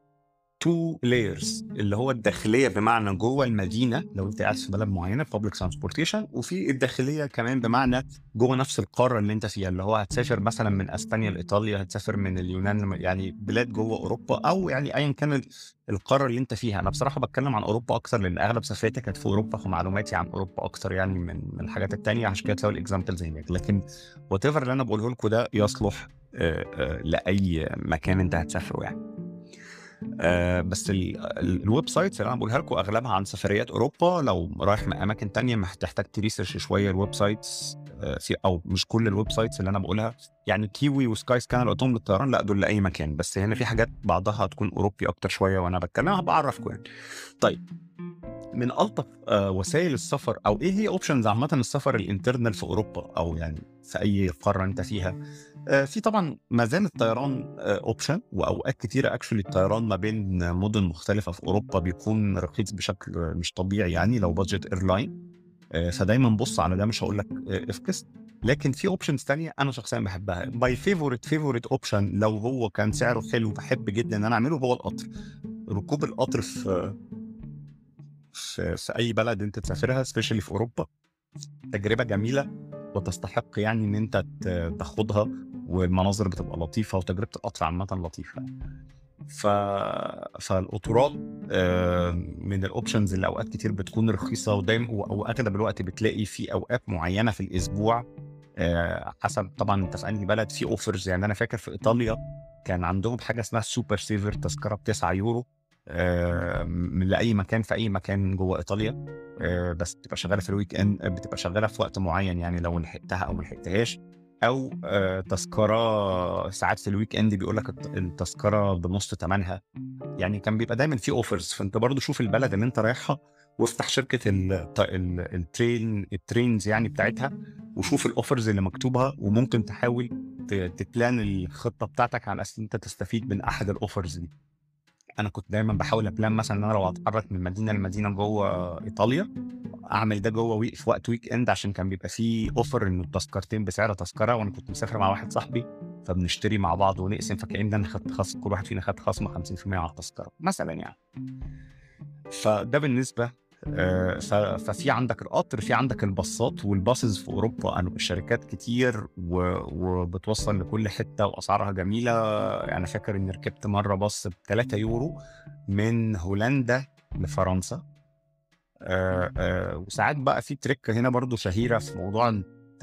two layers اللي هو الداخلية بمعنى جوه المدينة لو أنت قاعد في بلد معينة public transportation وفي الداخلية كمان بمعنى جوه نفس القارة اللي أنت فيها اللي هو هتسافر مثلا من أسبانيا لإيطاليا هتسافر من اليونان يعني بلاد جوه أوروبا أو يعني ايا كان القارة اللي أنت فيها. أنا بصراحة بتكلم عن أوروبا أكثر لأن أغلب سفرياتي كانت في أوروبا فمعلوماتي عن أوروبا أكثر يعني من من الحاجات التانية عشان كده تلاقوا ال examples هناك. لكن but اللي أنا بقوله لكم ده يصلح لأي مكان أنت هتسافره يعني. آه بس ال websites اللي أنا بقولها لكم أغلبها عن سفريات أوروبا. لو رايح من أماكن تانية محتاج ت research شوية ال websites آه أو مش كل ال websites اللي أنا بقولها. يعني Kiwi و Skyscanner اللي قلتهم للطيران لأ دول لأي مكان. بس هنا في حاجات بعضها هتكون أوروبي أكتر شوية وأنا بتكلم بعرفكم يعني. طيب من ألطف آه وسائل السفر أو إيه هي options عامة السفر ال internal في أوروبا؟ أو يعني في أي قارة أنت فيها؟ في طبعا ما زال الطيران option آه، وأوقات كتيرة actually الطيران ما بين مدن مختلفة في أوروبا بيكون رخيص بشكل مش طبيعي يعني لو budget airline فدايما بص على ده مش هقول لك آه، إفكس. لكن في options تانية أنا شخصيا بحبها. My favorite favorite option لو هو كان سعره حلو بحب جدا إن أنا أعمله هو القطر. ركوب القطر في في, في أي بلد أنت تسافرها specially في أوروبا تجربة جميلة وتستحق يعني إن أنت تاخدها. والمناظر بتبقى لطيفة وتجربة القطر عامة لطيفة. ف... فالقطورات آه، من ال options اللي أوقات كتير بتكون رخيصة ودايما وأغلب الوقت بتلاقي في أوقات معينة في الأسبوع آه، حسب طبعا أنت في أنهي بلد في offers يعني أنا فاكر في إيطاليا كان عندهم حاجة اسمها super saver تذكرة ب 9 يورو آه، لأي مكان في أي مكان جوه إيطاليا. بس بتبقى شغالة في ال weekend بتبقى شغالة في وقت معين يعني لو لحقتها أو ما لحقتهاش. أو آه، تذكرة ساعات في ال weekend بيقول لك التذكرة بنص ثمنها يعني كان بيبقى دايما في offers فأنت برضو شوف البلد اللي أنت رايحها وافتح شركة ال train ال trains يعني بتاعتها وشوف ال offers اللي مكتوبه وممكن تحاول ت plan الخطة بتاعتك على أساس أنت تستفيد من أحد ال offers دي. أنا كنت دايما بحاول ا plan مثلا إن أنا لو اتحرك من مدينة لمدينة جوه إيطاليا أعمل ده جوه week في وقت weekend عشان كان بيبقى فيه offer إنه التذكرتين بسعر تذكرة وأنا كنت مسافر مع واحد صاحبي فبنشتري مع بعض ونقسم فكأن أنا خدت خصم كل واحد فينا خد خصم 50% على التذكرة مثلا يعني. فده بالنسبة ففي عندك القطر في عندك الباصات وال buses في أوروبا أنا الشركات كتير وبتوصل لكل حتة وأسعارها جميلة. أنا فاكر إني ركبت مرة باص ب 3 يورو من هولندا لفرنسا. آه، آه، وساعات بقى في trick هنا برضو شهيرة في موضوع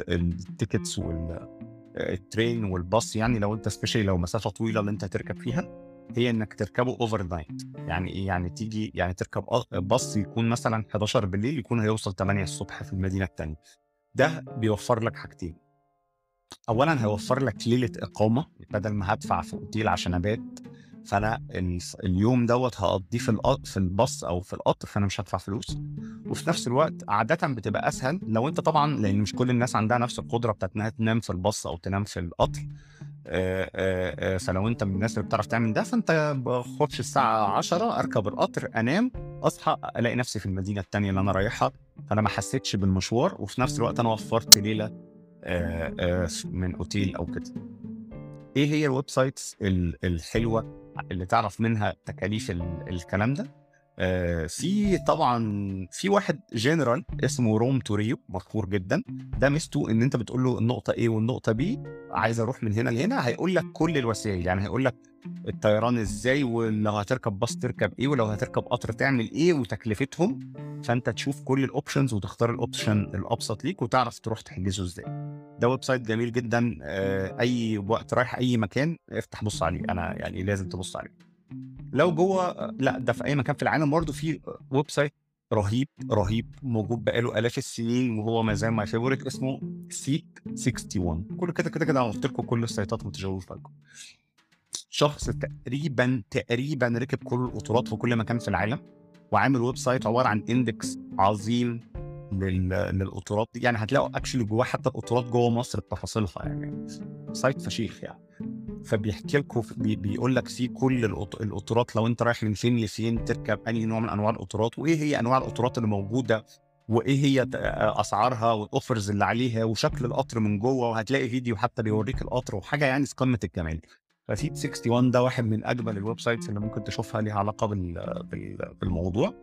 ال tickets وال train والباص يعني لو أنت specially لو مسافة طويلة اللي أنت هتركب فيها. هي إنك تركبه overnight يعني إيه؟ يعني تيجي يعني تركب باص يكون مثلا 11 بالليل يكون هيوصل 8 الصبح في المدينة الثانية ده بيوفر لك حاجتين. اولا هيوفر لك ليلة إقامة. بدل ما هدفع في أوتيل عشان أبات فأنا اليوم دوت هقضيه في في الباص أو في القطر فأنا مش هدفع فلوس. وفي نفس الوقت عادة بتبقى أسهل لو أنت طبعا لأن مش كل الناس عندها نفس القدرة بتاعت إنها تنام في الباص أو تنام في القطر. فلو انت من الناس اللي بتعرف تعمل ده فانت بخش الساعة 10 اركب القطر انام اصحى الاقي نفسي في المدينة الثانية اللي أنا رايحها. فانا ما حسيتش بالمشوار وفي نفس الوقت أنا وفرت ليلة من اوتيل أو كده. إيه هي ال websites الحلوة اللي تعرف منها تكاليف الكلام ده؟ آه في طبعا في واحد جنرال اسمه Rome2Rio مشهور جدا. ده ميزته إن أنت بتقول له النقطة A والنقطة B عايز أروح من هنا لهنا هيقول لك كل الوسائل. يعني هيقول لك الطيران إزاي ولو هتركب باص تركب إيه ولو هتركب قطر تعمل إيه وتكلفتهم. فأنت تشوف كل ال options وتختار ال option الأبسط ليك وتعرف تروح تحجزه إزاي. ده website جميل جدا. آه، أي وقت رايح أي مكان افتح بص عليه. أنا يعني لازم تبص عليه. لو جوه لأ ده في أي مكان في العالم برضه في website رهيب رهيب موجود بقاله آلاف السنين وهو ما زال my favorite اسمه Seat 61 كل كده كده كده قلت لكم كل السايتات ما تشغلوش بالكم شخص تقريبا تقريبا ركب كل القطارات في كل مكان في العالم وعامل website عبارة عن index عظيم لل... للقطارات دي. يعني هتلاقوا actually جواه حتى القطارات جوه مصر بتفاصيلها يعني. site فشيخ يعني. فبيحكي لكم بي... بيقول لك فيه كل القط... القطارات لو أنت رايح من فين لفين تركب أنهي نوع من أنواع القطارات وإيه هي أنواع القطارات اللي موجودة وإيه هي أسعارها وال offers اللي عليها وشكل القطر من جوه وهتلاقي فيديو حتى بيوريك القطر وحاجة يعني في قمة الجمال. ف Seat 61 ده واحد من أجمل ال websites اللي ممكن تشوفها ليها علاقة بال... بال... بالموضوع.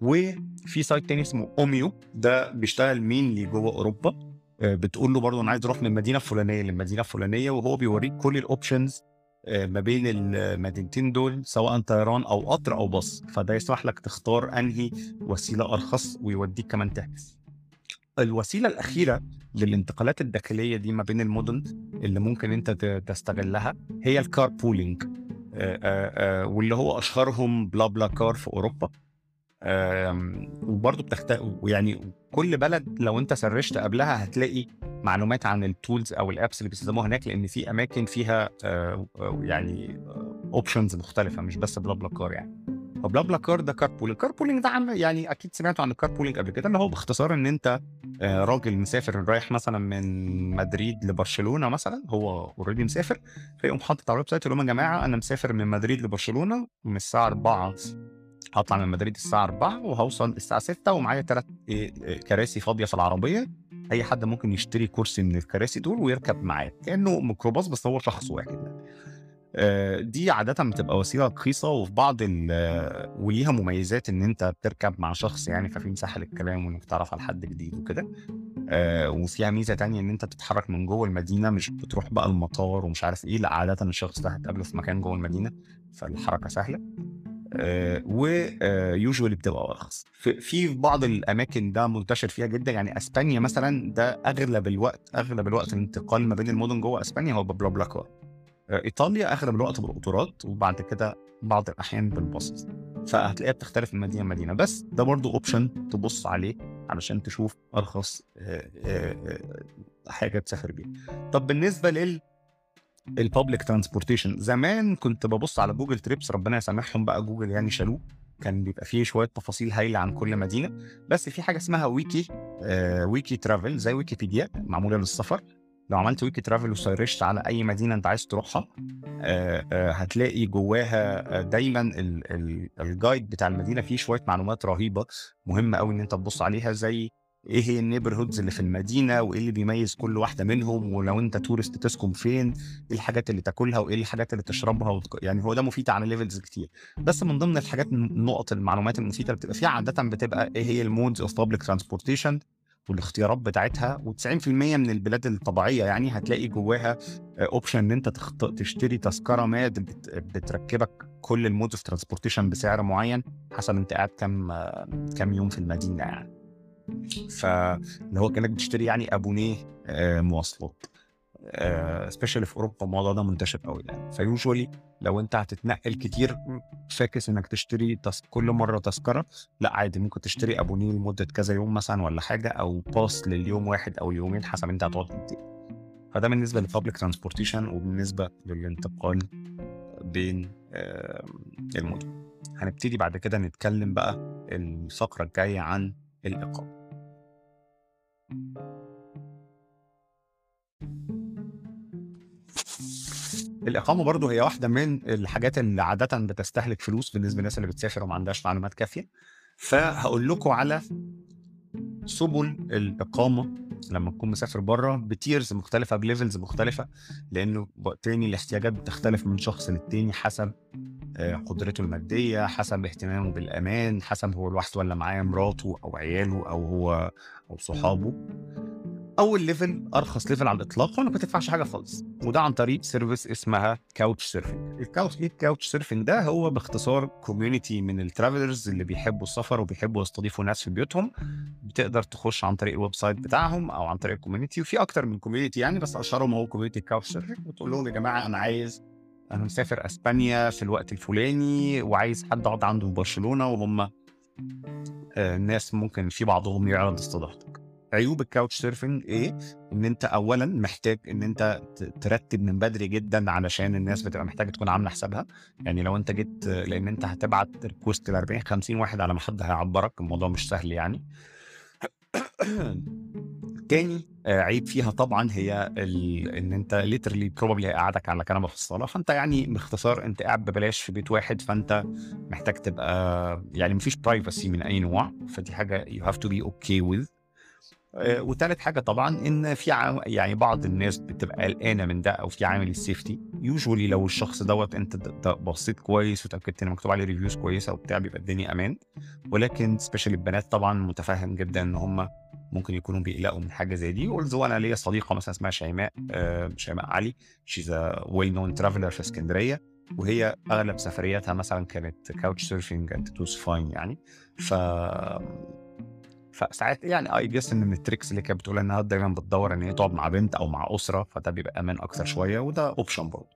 وفي site تاني اسمه Omio ده بيشتغل مين جوه أوروبا. بتقول له برضه أنا عايز أروح من المدينة الفلانية للمدينة الفلانية وهو بيوريك كل ال options ما بين المدينتين دول سواء طيران أو قطر أو باص. فده يسمح لك تختار أنهي وسيلة أرخص ويوديك كمان تحجز. الوسيلة الأخيرة للانتقالات الداخلية دي ما بين المدن اللي ممكن أنت تستغلها هي ال car pooling واللي هو أشهرهم BlaBlaCar في أوروبا. وبرضه بتخت يعني كل بلد لو انت searched قبلها هتلاقي معلومات عن ال tools أو ال apps اللي بيستخدموها هناك لأن في أماكن فيها يعني options مختلفة مش بس BlaBlaCar يعني. ف BlaBlaCar ده car pooling car pooling ده عم يعني أكيد سمعتوا عن ال car pooling قبل كده اللي هو باختصار إن أنت راجل مسافر رايح مثلا من مدريد لبرشلونة مثلا هو already مسافر فيقوم حاطط على ال website يقول لهم يا جماعة أنا مسافر من مدريد لبرشلونة من الساعة 4 هطلع من مدريد الساعة 4 وهوصل الساعة 6 ومعايا ثلاث كراسي فاضية في العربية. أي حد ممكن يشتري كرسي من الكراسي دول ويركب معاه كأنه ميكروباص بس هو شخص واحد. دي عادة بتبقى وسيلة رخيصة وفي بعض وليها مميزات إن أنت بتركب مع شخص يعني ففي مساحة للكلام وإنك تعرف على حد جديد وكده. وفيها ميزة تانية إن أنت بتتحرك من جوه المدينة مش بتروح بقى المطار ومش عارف إيه لا عادة الشخص ده هتقابله في مكان جوه المدينة فالحركة سهلة. و usually بتبقى أرخص. في بعض الأماكن ده منتشر فيها جدا يعني أسبانيا مثلا ده أغلب الوقت أغلب الوقت الانتقال ما بين المدن جوه أسبانيا هو ب BlaBlaCar إيطاليا أغلب الوقت بالقطارات وبعد كده بعض الأحيان بالباص فهتلاقيها بتختلف من مدينة لمدينة. بس ده برضو option تبص عليه علشان تشوف أرخص حاجة تسافر بيها. طب بالنسبة لل ال public transportation زمان كنت ببص على Google Trips ربنا يسامحهم بقى جوجل يعني شالوه. كان بيبقى فيه شوية تفاصيل هايلة عن كل مدينة. بس في حاجة اسمها ويكي آه Wikitravel زي ويكيبيديا معمولة للسفر. لو عملت Wikitravel و searched على أي مدينة أنت عايز تروحها آه آه هتلاقي جواها دايما ال ال ال guide بتاع المدينة فيه شوية معلومات رهيبة مهمة قوي إن أنت تبص عليها زي إيه هي ال neighborhoods اللي في المدينة وإيه اللي بيميز كل واحدة منهم؟ ولو أنت tourist تسكن فين؟ إيه الحاجات اللي تاكلها وإيه الحاجات اللي تشربها؟ وتك... يعني هو ده مفيد على levels كتير. بس من ضمن الحاجات النقط المعلومات المفيدة اللي بتبقى فيها عادة بتبقى إيه هي ال modes of public transportation والاختيارات بتاعتها. و90% من البلاد الطبيعية يعني هتلاقي جواها option إن أنت تخط... تشتري تذكرة ما بت... بتركبك كل ال mode of transportation بسعر معين حسب أنت قاعد كام كام يوم في المدينة يعني. فاللي هو كأنك بتشتري يعني abonné مواصلات. specially في أوروبا الموضوع ده منتشر قوي يعني. ف usually لو أنت هتتنقل كتير فاكس إنك تشتري تس... كل مرة تذكرة لأ عادي ممكن تشتري abonné لمدة كذا يوم مثلا ولا حاجة أو pass لليوم واحد أو اليومين حسب أنت هتقعد قد إيه. فده بالنسبة لل public transportation وبالنسبة للانتقال بين المدن. هنبتدي بعد كده نتكلم بقى الفقره الجايه عن الإقامة. الإقامة برضو هي واحدة من الحاجات اللي عادة بتستهلك فلوس بالنسبة للناس اللي بتسافر وما عندهاش معلومات كافية. فهقول لكم على سبل الإقامة لما تكون مسافر بره ب tiers مختلفة ب levels مختلفة لأنه تاني الاحتياجات بتختلف من شخص للتاني حسب آه، قدرته المادية حسب اهتمامه بالأمان حسب هو لوحده ولا معاه مراته أو عياله أو هو أو صحابه. أول level أرخص level على الإطلاق وما بتدفعش حاجة خالص. وده عن طريق service اسمها Couchsurfing ال Couch إيه ال Couchsurfing ده هو باختصار community من ال travelers اللي بيحبوا السفر وبيحبوا يستضيفوا ناس في بيوتهم. بتقدر تخش عن طريق ال website بتاعهم أو عن طريق ال community وفي أكتر من community يعني بس أشهرهم هو community Couchsurfing وتقول لهم يا جماعة أنا عايز أنا مسافر أسبانيا في الوقت الفلاني وعايز حد اقعد عنده في برشلونة وهم آه، ناس ممكن في بعضهم يعرض استضافتك. عيوب ال Couchsurfing إيه؟ إن أنت اولا محتاج إن أنت ترتب من بدري جدا علشان الناس بتبقى محتاجة تكون عاملة حسابها يعني لو أنت جيت لأن أنت هتبعت request ل 40 50 واحد على ما حد هيعبرك الموضوع مش سهل يعني <clears throat> تاني آه، عيب فيها طبعا هي. إن أنت literally probably هيقعدك على كنبة في الصالة فأنت يعني باختصار أنت قاعد ببلاش في بيت واحد فأنت محتاج تبقى يعني مفيش privacy من أي نوع فدي حاجة you have to be okay with وثالث حاجة طبعا إن في عام يعني بعض الناس بتبقى قلقانة من ده أو في عامل ال safety usually لو الشخص دوت أنت بصيت كويس وتأكدت إن مكتوب عليه reviews كويسة وبتاع بيبقى الدنيا أمان. ولكن especially البنات طبعا متفهم جدا إن هم ممكن يكونوا بيقلقوا من حاجة زي دي. also أنا ليا صديقة مثلا اسمها شيماء آه شيماء علي. she's well known traveler في اسكندرية. وهي أغلب سفرياتها مثلا كانت couch surfing and it was fine يعني. ف فساعات يعني I guess إن من ال tricks اللي كانت بتقول إنها دايما بتدور إن هي تقعد مع بنت أو مع أسرة فده بيبقى أمان أكثر شوية وده option برضه.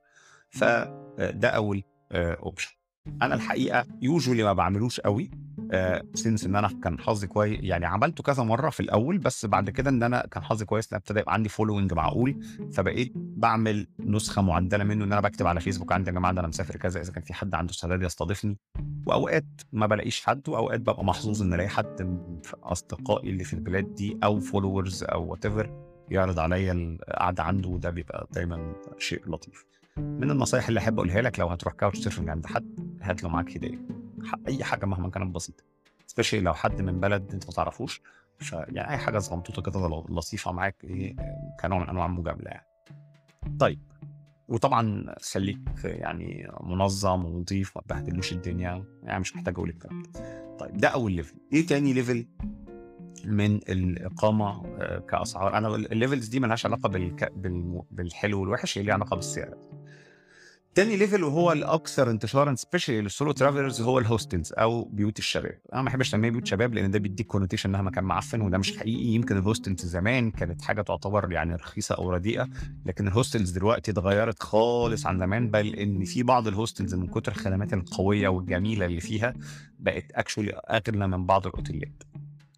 فده أول option أنا الحقيقة usually ما بعملوش قوي. since إن أنا كان حظي كويس يعني عملته كذا مرة في الأول بس بعد كده إن أنا كان حظي كويس إن ابتدى يبقى عندي following معقول فبقيت بعمل نسخة معدلة منه إن أنا بكتب على فيسبوك عندي يا جماعة ده أنا مسافر كذا إذا كان في حد عنده استعداد يستضيفني. وأوقات ما بلاقيش حد وأوقات ببقى محظوظ إن ألاقي حد من أصدقائي اللي في البلاد دي أو followers أو what يعرض عليا القعده عنده وده بيبقى دايما شيء لطيف. من النصايح اللي أحب أقولها لك لو هتروح couch surfing عند حد هات له معاك هدية. أي حاجة مهما كانت بسيطة. especially لو حد من بلد أنت ما تعرفوش. فيعني أي حاجة صغنطوطه كده لطيفة معاك إيه كنوع من أنواع المجاملة يعني. طيب وطبعا خليك يعني منظم ونظيف ما تبهدلوش الدنيا يعني مش محتاج أقول الكلام طيب ده أول level إيه تاني level من الإقامة آه، كأسعار؟ أنا ال levels دي ملهاش علاقة بالحلو والوحش هي ليها علاقة بالسعر. تاني level وهو الأكثر انتشارا especially لل solo travelers هو ال hostels أو بيوت الشباب. أنا ما بحبش أسميها بيوت شباب لأن ده بيديك connotation انها مكان معفن وده مش حقيقي. يمكن ال hostels زمان كانت حاجة تعتبر يعني رخيصة أو رديئة لكن ال hostels دلوقتي اتغيرت خالص عن زمان بل إن في بعض ال hostels من كتر الخدمات القوية والجميلة اللي فيها بقت actually اغلى من بعض الأوتيلات.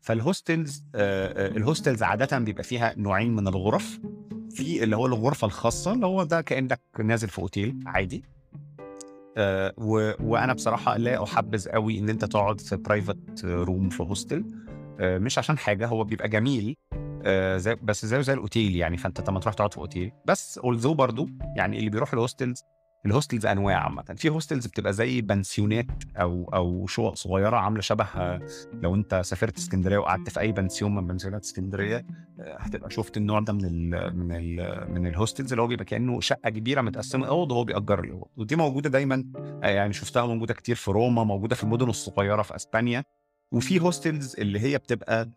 فال hostels آه ال hostels عاده بيبقى فيها نوعين من الغرف. في اللي هو الغرفة الخاصة اللي هو ده كأنك نازل في أوتيل عادي. آه و... وأنا بصراحة لا أحبذ قوي إن أنت تقعد في private room في hostel آه مش عشان حاجة هو بيبقى جميل. آه زي بس زيه زي الأوتيل يعني فأنت لما تروح تقعد في أوتيل. بس also برضو يعني اللي بيروح ال hostels ال hostels أنواع عامه. في hostels بتبقى زي بنسيونات أو أو شقق صغيرة عاملة شبه لو أنت سافرت اسكندرية وقعدت في أي بنسيون من بنسيونات اسكندرية هتبقى شفت النوع ده من ال من ال من ال hostels اللي هو بيبقى كأنه شقة كبيرة متقسمة. اوض وهو بيأجر الاوض ودي موجودة دايما يعني شفتها موجودة كتير في روما موجودة في المدن الصغيرة في أسبانيا. وفي hostels اللي هي بتبقى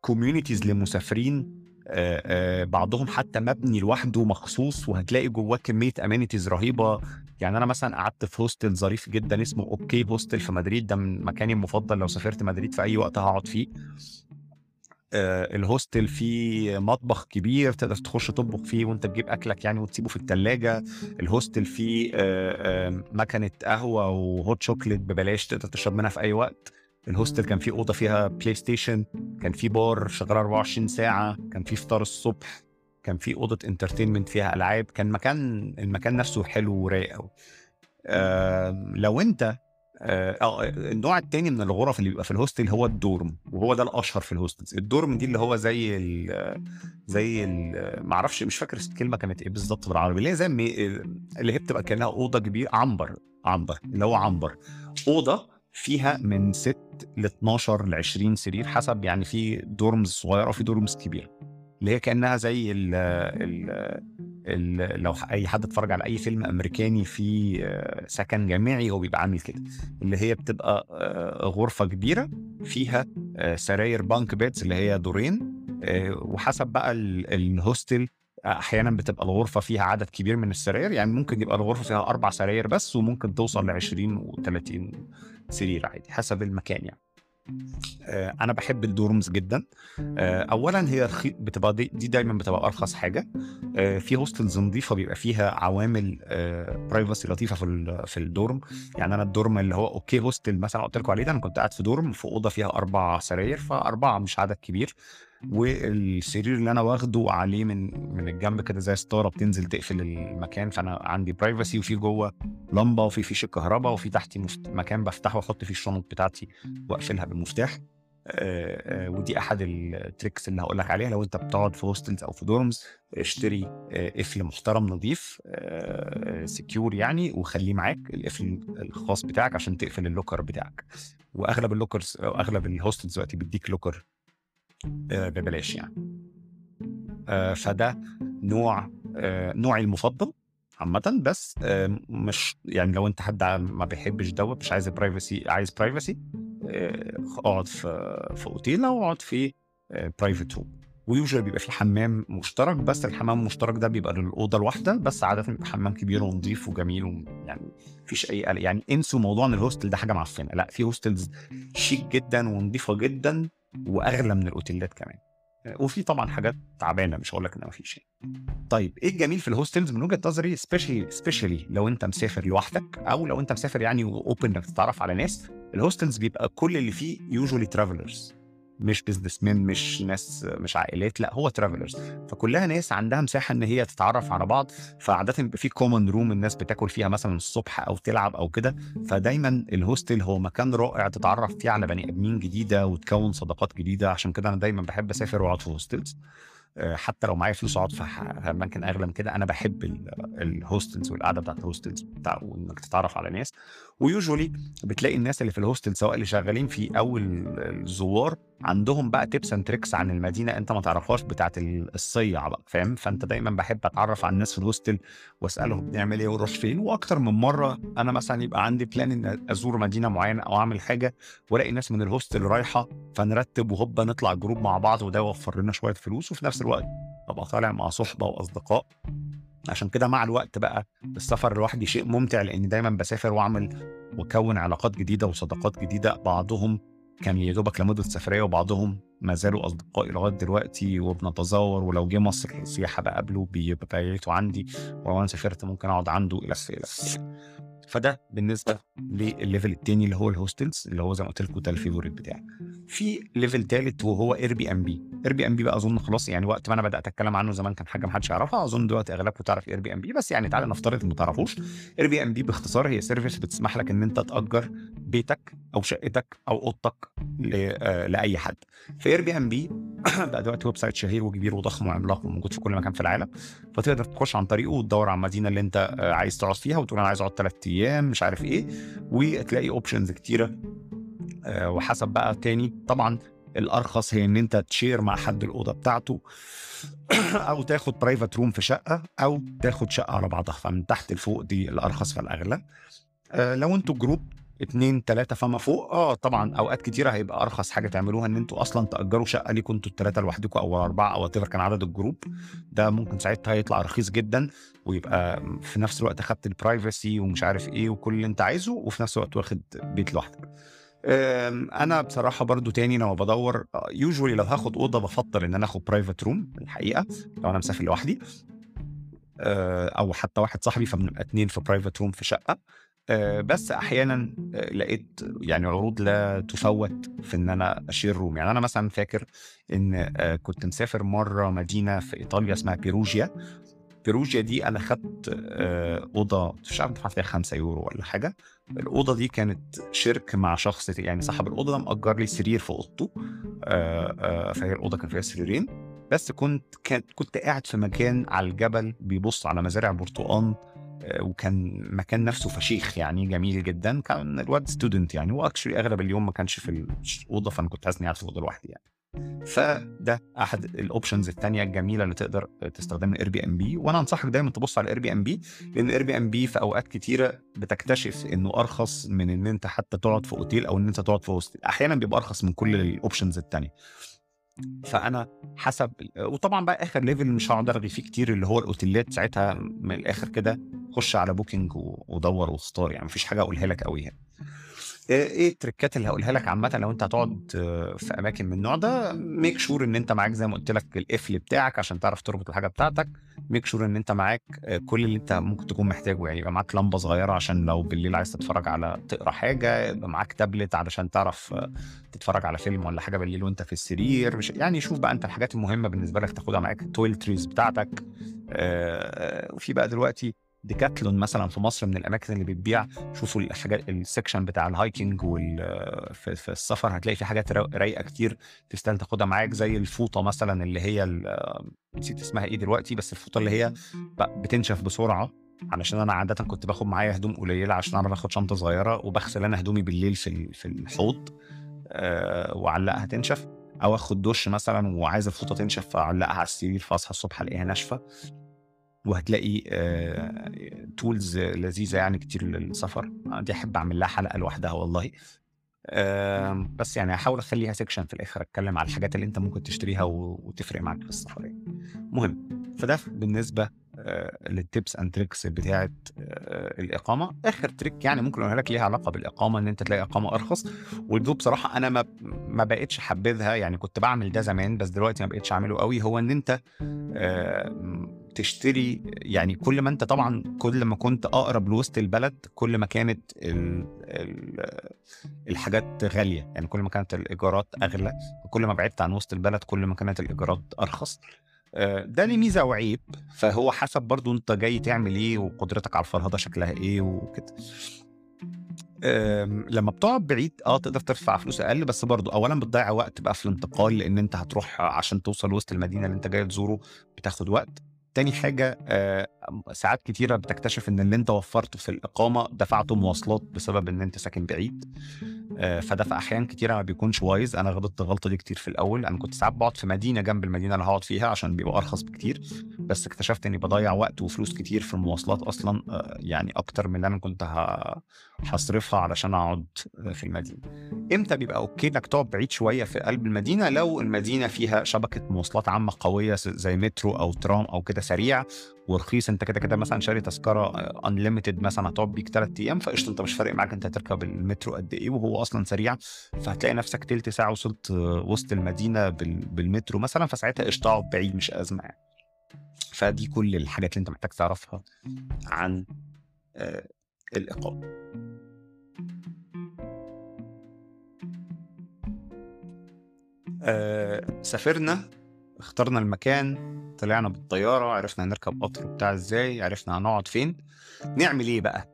communities لمسافرين بعضهم حتى مبني لوحده مخصوص وهتلاقي جواه كمية amenities رهيبة. يعني أنا مثلا قعدت في hostel ظريف جدا اسمه OK Hostel في مدريد. ده من مكاني المفضل لو سافرت مدريد في أي وقت هقعد فيه. آه ال hostel فيه مطبخ كبير تقدر تخش تطبخ فيه وأنت تجيب أكلك يعني وتسيبه في الثلاجه ال hostel فيه آه آه مكنة قهوة و hot chocolate ببلاش تقدر تشرب منها في أي وقت. ال hostel كان فيه أوضة فيها PlayStation كان فيه بار شغال 24 ساعة كان فيه فطار الصبح كان فيه أوضة entertainment فيها ألعاب كان مكان المكان نفسه حلو ورايق قوي آه لو أنت آه النوع التاني من الغرف اللي بيبقى في ال hostel هو ال dorm وهو ده الأشهر في ال hostels. ال dorm دي اللي هو زي ال زي ال ما أعرفش مش فاكر الكلمة كانت إيه بالظبط بالعربي اللي هي زي اللي هي بتبقى كأنها أوضة كبيره عنبر عنبر اللي هو عنبر. أوضة فيها من 6 ل 12 ل 20 سرير حسب يعني في دورمز صغيرة وفي دورمز كبيرة اللي هي كأنها زي ال ال ال- لو أي حد اتفرج على أي فيلم أمريكاني آه، سكن جامعي هو بيبقى عامل كده اللي هي بتبقى آه، غرفة كبيرة فيها آه، سراير bunk beds اللي هي دورين آه، وحسب بقى ال- ال hostel أحيانا بتبقى الغرفة فيها عدد كبير من السراير يعني ممكن يبقى الغرفة فيها أربع سراير بس وممكن توصل ل 20 و30 سرير عادي حسب المكان يعني. آه، أنا بحب ال dorms جدا. آه، اولا هي رخي... بتبقى دي, دي دايما بتبقى أرخص حاجة. آه، في hostels نظيفة بيبقى فيها عوامل privacy لطيفة في ال- في ال dorm. يعني أنا ال dorm اللي هو OK Hostel مثلا قلت لكم عليه ده أنا كنت قاعد في dorm في أوضة فيها أربع سراير فأربعة مش عدد كبير. والسرير اللي أنا واخده عليه من من الجنب كده زي ستارة بتنزل تقفل المكان فأنا عندي privacy وفي جوه لمبة وفي فيش كهرباء وفي تحتي مفت... مكان بفتحه وأحط فيه الشنط بتاعتي وأقفلها بالمفتاح آه، آه، ودي أحد ال tricks اللي هقول لك عليها. لو أنت بتقعد في hostels أو في dorms اشتري قفل محترم نظيف secure يعني وخليه معاك القفل الخاص بتاعك عشان تقفل ال locker بتاعك. وأغلب ال lockers أو أغلب ال hostels دلوقتي بيديك locker ببلاش يعني. آه، فده نوع آه، نوعي المفضل عامة بس آه، مش يعني لو انت حد ما بيحبش دوت مش عايز privacy عايز privacy اقعد في في أوتيل أو اقعد في private room و usually بيبقى في حمام مشترك بس الحمام المشترك ده بيبقى للأوضة الواحدة بس عاده بيبقى حمام كبير ونظيف وجميل ويعني مفيش أي قلق. يعني انسوا موضوع إن ال hostel ده حاجة معفنة. لأ في hostels chic جدا ونظيفه جدا. وأغلى من الأوتيلات كمان. وفي طبعا حاجات تعبانة مش هقول لك ان مفيش يعني. طيب إيه الجميل في ال hostels من وجهة نظري especially especially لو أنت مسافر لوحدك أو لو أنت مسافر يعني open إنك تتعرف على ناس ال hostels بيبقى كل اللي فيه usually travelers مش business man مش ناس مش عائلات لأ هو travelers فكلها ناس عندها مساحة إن هي تتعرف على بعض. فعادة بيبقى في common room الناس بتاكل فيها مثلا الصبح أو تلعب أو كده. فدايما ال hostel هو مكان رائع تتعرف فيه على بني آدمين جديدة وتكون صداقات جديدة. عشان كده أنا دايما بحب أسافر وأقعد في hostels آه، حتى لو معايا فلوس أقعد في أماكن أغلى من كده. أنا بحب ال- ال hostels والقعدة بتاعت ال hostels بتاع وإنك تتعرف على ناس. و usually بتلاقي الناس اللي في ال hostel سواء اللي شغالين فيه أو ال- الزوار عندهم بقى tips and tricks عن المدينة أنت ما تعرفهاش بتاعت ال- الصيع بقى فاهم؟ فأنت دايما بحب أتعرف على الناس في ال hostel وأسألهم بنعمل إيه ونروح فين وأكتر من مرة أنا مثلا يبقى عندي plan إن أزور مدينة معينة أو أعمل حاجة وألاقي ناس من ال hostel رايحة فنرتب وهوبا نطلع group مع بعض وده يوفر لنا شوية فلوس وفي نفس الوقت أبقى طالع مع صحبة وأصدقاء. عشان كده مع الوقت بقى السفر لوحدي شيء ممتع لأني دايما بسافر وأعمل وأكون علاقات جديدة وصداقات جديدة بعضهم كان يا دوبك لمدة سفرية وبعضهم ما زالوا أصدقائي لغاية دلوقتي وبنتزاور ولو جه مصر سياحة بقابله بيبقى عندي ولو أنا سافرت ممكن أقعد عنده إلى آخره فده بالنسبة للل level التاني اللي هو ال hostels اللي هو زي ما قلت لكم ده ال favorite بتاعي في level تالت وهو Airbnb اير بي ام بي بقى أظن خلاص يعني وقت ما أنا بدأت أتكلم عنه زمان كان حاجة ما حدش يعرفها أظن دلوقتي أغلبكم تعرف اير بي ام بي بس يعني تعالى نفترض ما تعرفوش. Airbnb باختصار هي service بتسمح لك إن أنت تأجر بيتك أو شقتك أو أوضتك آه، لأي حد. في Airbnb <coughs> بقى دلوقتي website شهير وكبير وضخم وعملاق وموجود في كل مكان في العالم. فتقدر تخش عن طريقه وتدور على المدينة اللي انت آه، عايز تقعد فيها وتقول أنا عايز أقعد ثلاث أيام مش عارف إيه. وتلاقي options كتيرة. آه، وحسب بقى تاني طبعا الأرخص هي إن انت ت share مع حد الأوضة بتاعته. <coughs> أو تاخد private room في شقة أو تاخد شقة على بعضها. فمن تحت لفوق دي الأرخص فالأغلى. آه، لو أنتوا group اتنين تلاتة فما فوق آه طبعا أوقات كتيره هيبقى أرخص حاجة تعملوها إن أنتوا أصلا تأجروا شقة ليكوا أنتوا التلاتة لوحدكم أو اربعه أو whatever كان عدد ال group. ده ممكن ساعتها يطلع رخيص جدا ويبقى في نفس الوقت خدت ال privacy ومش عارف إيه وكل اللي أنت عايزه وفي نفس الوقت واخد بيت لوحدك. أنا بصراحة برضو تاني لما بدور usually لو هاخد أوضة بفضل إن أنا آخد private room الحقيقة لو أنا مسافر لوحدي. أه، أو حتى واحد صاحبي فبنبقى اتنين في private room في شقة. بس أحيانا أه، لقيت يعني عروض لا تفوت في إن أنا أ share room. يعني أنا مثلا فاكر إن أه، كنت مسافر مرة مدينة في إيطاليا اسمها بيروجيا. بيروجيا دي أنا خدت آه، أوضة مش عارف دفعت فيها 5 يورو ولا حاجة. الأوضة دي كانت share مع شخص يعني صاحب الأوضة ده مأجر لي سرير في أوضته. آه، آه، فهي الأوضة كان فيها سريرين. بس كنت كنت قاعد في مكان على الجبل بيبص على مزارع برتقان. آه، وكان مكان نفسه فشيخ يعني جميل جدا. كان الواد student يعني. و actually أغلب اليوم ما كانش في الأوضة فأنا كنت اني قاعد في الأوضة لوحدي يعني. فده أحد ال options الثانية الجميلة اللي تقدر تستخدمها Airbnb وأنا أنصحك دايما تبص على Airbnb لأن Airbnb في أوقات كتيرة بتكتشف إنه أرخص من إن أنت حتى تقعد في أوتيل أو إن أنت تقعد في hostel أحيانا بيبقى أرخص من كل ال options الثانية فأنا حسب وطبعا بقى آخر level مش هقعد ارغي فيه كتير اللي هو الأوتيلات ساعتها من الآخر كده خش على Booking ودور واختار يعني مفيش حاجة أقولها لك قوي يعني. إيه ال trickات اللي هقولها لك عامة لو أنت هتقعد في أماكن من النوع ده make sure إن أنت معاك زي ما قلت لك القفل بتاعك عشان تعرف تربط الحاجة بتاعتك. make sure إن أنت معاك كل اللي أنت ممكن تكون محتاجه يعني يبقى معاك لمبة صغيرة عشان لو بالليل عايز تتفرج على تقرأ حاجة يبقى معاك تابلت علشان تعرف تتفرج على فيلم ولا حاجة بالليل وأنت في السرير. مش يعني شوف بقى أنت الحاجات المهمة بالنسبة لك تاخدها معاك ال toiletries بتاعتك. وفي بقى دلوقتي Decathlon مثلا في مصر من الأماكن اللي بتبيع شوفوا الحاجات ال section بتاع ال hiking وال في, في السفر هتلاقي في حاجات رايقة كتير تستاهل تاخدها معاك زي الفوطة مثلا اللي هي نسيت اسمها إيه دلوقتي بس الفوطة اللي هي بتنشف بسرعة علشان أنا عاده كنت باخد معايا هدوم قليلة عشان أعرف آخد شنطة صغيرة وبغسل أنا هدومي بالليل في في الحوض أه وأعلقها تنشف أو آخد دش مثلا وعايز الفوطة تنشف فأعلقها على السرير فأصحى الصبح ألاقيها ناشفة. وهتلاقي tools لذيذة يعني كتير للسفر. دي أحب أعمل لها حلقة لوحدها والله. بس يعني هحاول أخليها section في الآخر أتكلم على الحاجات اللي أنت ممكن تشتريها وتفرق معاك في السفر يعني. مهم. فده بالنسبة لل tips and tricks بتاعه الإقامة. آخر trick يعني ممكن أقولها لك ليها علاقة بالإقامة إن أنت تلاقي إقامة أرخص. ودول بصراحه أنا ما ما بقتش حبذها يعني كنت بعمل ده زمان بس دلوقتي ما بقتش أعمله قوي هو إن أنت تشتري يعني كل ما انت طبعا كل ما كنت أقرب لوسط البلد كل ما كانت ال ال الحاجات غالية. يعني كل ما كانت الإيجارات أغلى وكل ما بعدت عن وسط البلد كل ما كانت الإيجارات أرخص. ده ليه ميزة وعيب. فهو حسب برضو انت جاي تعمل إيه وقدرتك على الفرهدة شكلها إيه وكده. لما بتقعد بعيد آه تقدر تدفع فلوس أقل بس برضو اولا بتضيع وقت بقى في الانتقال لأن انت هتروح عشان توصل وسط المدينة اللي انت جاي تزوره بتاخد وقت. تاني حاجة آه ساعات كتيرة بتكتشف إن اللي أنت وفرته في الإقامة دفعته مواصلات بسبب إن أنت ساكن بعيد. آه فده في أحيان كتيرة ما بيكونش وايز أنا غلطت الغلطة دي كتير في الأول. أنا كنت ساعات بقعد في مدينة جنب المدينة اللي هقعد فيها عشان بيبقى أرخص بكتير. بس اكتشفت إني بضيع وقت وفلوس كتير في المواصلات أصلا آه يعني أكتر من اللي أنا كنت هصرفها علشان أقعد في المدينة. إمتى بيبقى okay إنك تقعد بعيد شوية في قلب المدينة؟ لو المدينة فيها شبكة مواصلات عامة قوية زي مترو أو ترام أو كده سريع ورخيص أنت كده كده مثلا شاري تذكرة unlimited مثلا هتقعد بيك ثلاث أيام فقشطة أنت مش فارق معاك أنت هتركب المترو قد إيه وهو أصلا سريع فهتلاقي نفسك تلت ساعة وصلت وسط المدينة بالمترو مثلا فساعتها قشطة أقعد بعيد مش أزمة يعني. فدي كل الحاجات اللي أنت محتاج تعرفها عن الإقامة. أه سافرنا اخترنا المكان طلعنا بالطيارة عرفنا هنركب قطر بتاع إزاي عرفنا هنقعد فين. نعمل إيه بقى؟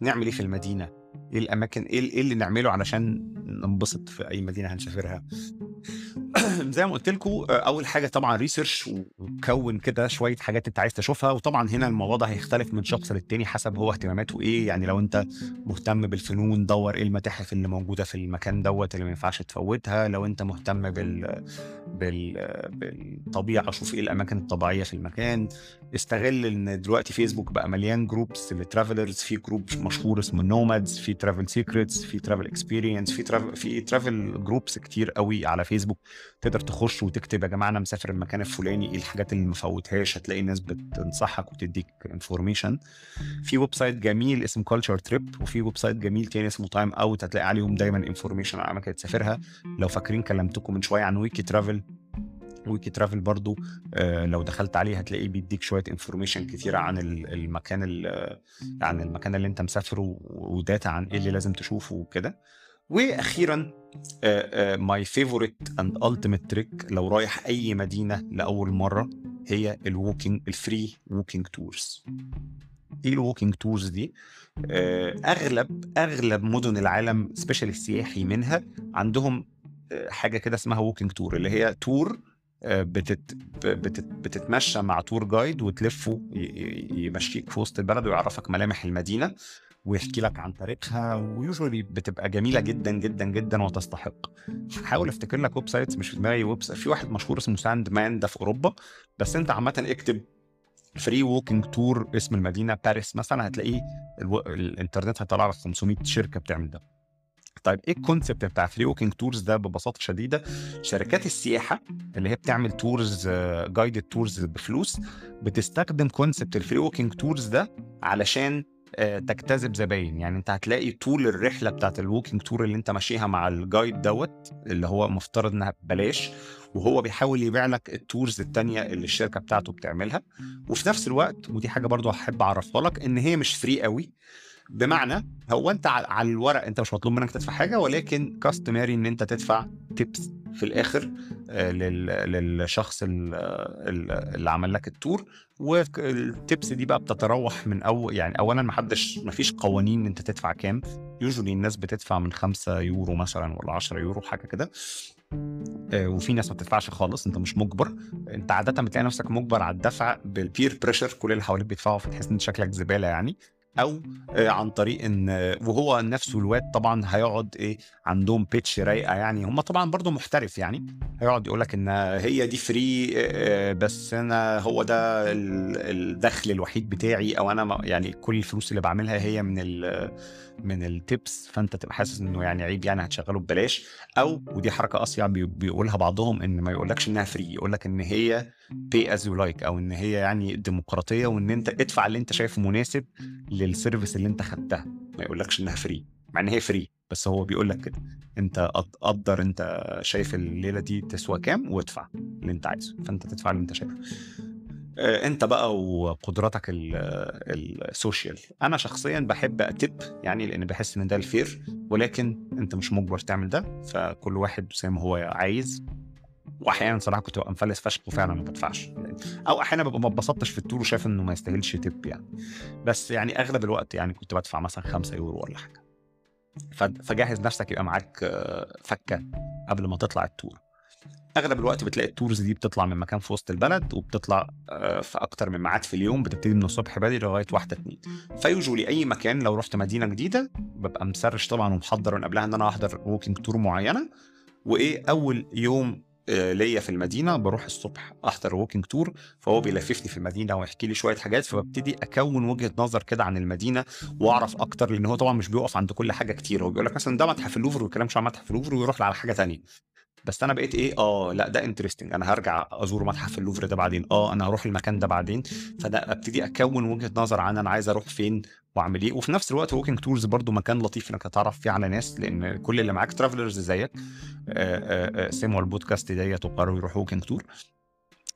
نعمل إيه في المدينة؟ إيه الأماكن؟ إيه, إيه اللي نعمله علشان ننبسط في أي مدينة هنسافرها؟ <clears throat> زي ما قلت لكم أول حاجة طبعا ريسيرش وكون كده شوية حاجات أنت عايز تشوفها. وطبعا هنا الموضوع هيختلف من شخص للتاني حسب هو اهتماماته إيه. يعني لو أنت مهتم بالفنون دور إيه المتاحف اللي موجودة في المكان دوت اللي ما ينفعش تفوتها. لو أنت مهتم بال... بال... بالطبيعة شوف إيه الأماكن الطبيعية في المكان. استغل إن دلوقتي فيسبوك بقى مليان groups لل travelers في group مشهور اسمه Nomads في Travel Secrets في Travel Experience في travel في travel groups كتير قوي على فيسبوك تقدر تخش وتكتب يا جماعة أنا مسافر المكان الفلاني إيه الحاجات اللي ما فوتهاش؟ هتلاقي ناس بتنصحك وتديك information في website جميل اسمه Culture Trip وفي website جميل تاني اسمه Time Out هتلاقي عليهم دايما information على اماكن تسافرها. لو فاكرين كلمتكم من شوية عن Wikitravel Wikitravel برضو آه لو دخلت عليه هتلاقيه بيديك شوية information كتيرة عن المكان عن المكان اللي انت مسافره و data عن إيه اللي لازم تشوفه وكده. وأخيرا my favorite and ultimate trick لو رايح أي مدينة لأول مرة هي ال walking ال free walking tours إيه ال walking tours دي؟ uh, أغلب أغلب مدن العالم special السياحي منها عندهم حاجة كده اسمها walking tour اللي هي tour بتت بتت بتتمشى مع tour guide وتلفه يمشيك في وسط البلد ويعرفك ملامح المدينة ويحكي لك عن تاريخها و usually بتبقى جميلة جدا جدا جدا وتستحق. حاول افتكر لك websites مش في دماغي ويب في واحد مشهور اسمه Sandeman ده في أوروبا بس أنت عامة اكتب free walking tour اسم المدينة باريس مثلا هتلاقيه ألو... الإنترنت هيطلع لك 500 شركة بتعمل ده. طيب إيه ال concept بتاع free walking tours ده ببساطة شديدة؟ شركات السياحة اللي هي بتعمل tours guided tours بفلوس بتستخدم concept ال free walking tours ده علشان آه، تجتذب زباين. يعني أنت هتلاقي طول الرحلة بتاعت ال walking tour اللي أنت ماشيها مع ال guide دوت اللي هو مفترض إنها ببلاش وهو بيحاول يبيع لك ال tours التانية اللي الشركة بتاعته بتعملها. وفي نفس الوقت ودي حاجة برضو هحب أعرفها لك إن هي مش free قوي. بمعنى هو انت على الورق انت مش مطلوب منك تدفع حاجة ولكن customary ان انت تدفع tips في الآخر آه، للشخص اللي عمل لك ال tour وال tips دي بقى بتتراوح من اول يعني اولا ما حدش ما فيش قوانين انت تدفع كام. usually الناس بتدفع من 5 يورو مثلا ولا 10 يورو حاجة كده. آه، وفي ناس ما بتدفعش خالص انت مش مجبر. انت عادة بتلاقي نفسك مجبر على الدفع بال peer pressure كل اللي حواليك بيدفعوا فتحس إن شكلك زبالة يعني. أو آه، عن طريق إن وهو نفسه الواد طبعا هيقعد إيه عندهم pitch رايقة يعني. هم طبعا برضو محترف يعني. هيقعد يقول لك إن هي دي free آه، بس أنا هو ده الدخل الوحيد بتاعي أو أنا يعني كل الفلوس اللي بعملها هي من من ال tips فأنت تبقى حاسس إنه يعني عيب يعني هتشغله ببلاش. أو ودي حركة أصيع بيقولها بعضهم إن ما يقولكش إنها free يقول لك إن هي pay as you like أو إن هي يعني ديمقراطية وإن أنت ادفع اللي أنت شايفه مناسب لل service اللي أنت خدتها. ما يقولكش إنها free مع إن هي free بس هو بيقول لك كده. أنت قدر أنت شايف الليلة دي تسوى كام وادفع اللي أنت عايزه. فأنت تدفع اللي أنت شايفه. انت بقى وقدراتك ال social. أنا شخصيا بحب ا tip يعني لأن بحس إن ده ال fair ولكن أنت مش مجبر تعمل ده فكل واحد زي ما هو عايز. واحيانا صراحة كنت ببقى مفلس فشخ وفعلا ما بدفعش. أو أحيانا ببقى ما اتبسطتش في ال tour وشايف إنه ما يستاهلش tip يعني. بس يعني أغلب الوقت يعني كنت بدفع مثلا 5 يورو ولا حاجة. فجهز نفسك يبقى معاك آه، فكة قبل ما تطلع ال tour. أغلب الوقت بتلاقي ال tours دي بتطلع من مكان في وسط البلد وبتطلع آه، في أكتر من ميعاد في اليوم بتبتدي من الصبح بدري لغاية واحدة اتنين. ف usually أي مكان لو رحت مدينة جديدة ببقى م search طبعا ومحضر من قبلها إن أنا أحضر walking tour معينة. وإيه أول يوم آه، ليا في المدينة بروح الصبح أحضر walking tour فهو بيلففني في المدينة ويحكي لي شوية حاجات فببتدي أكون وجهة نظر كده عن المدينة وأعرف أكتر لأن هو طبعا مش بيقف عند كل حاجة كتير هو بيقول لك مثلا ده متحف اللوفر ويتكلمش عن متحف اللوفر ويروح على حاجة تانية. بس أنا بقيت إيه آه لأ ده interesting أنا هرجع أزور متحف اللوفر ده بعدين. آه أنا هروح المكان ده بعدين. فده أبتدي أكون وجهة نظر عن أنا عايز أروح فين وأعمل إيه. وفي نفس الوقت walking tours برضو مكان لطيف إنك تتعرف فيه على ناس لأن كل اللي معاك travelers زيك. سمعوا البودكاست ديت وقرروا يروحوا walking tour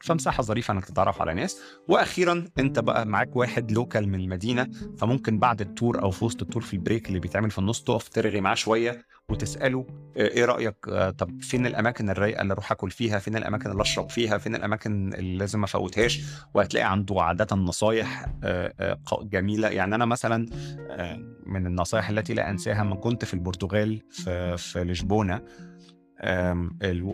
فمساحة ظريفة إنك تتعرف على ناس. وأخيرا أنت بقى معاك واحد local من المدينة فممكن بعد ال tour أو في وسط ال tour في ال break اللي بيتعمل في النص تقف ترغي معاه شوية وتسأله آه، إيه رأيك؟ آه، طب فين الأماكن الرايقة اللي أروح أكل فيها؟ فين الأماكن اللي أشرب فيها؟ فين الأماكن اللي لازم ما أفوتهاش؟ وهتلاقي عنده عادة نصايح آه، جميلة. يعني أنا مثلا من النصائح التي لا أنساها لما كنت في البرتغال في في لشبونة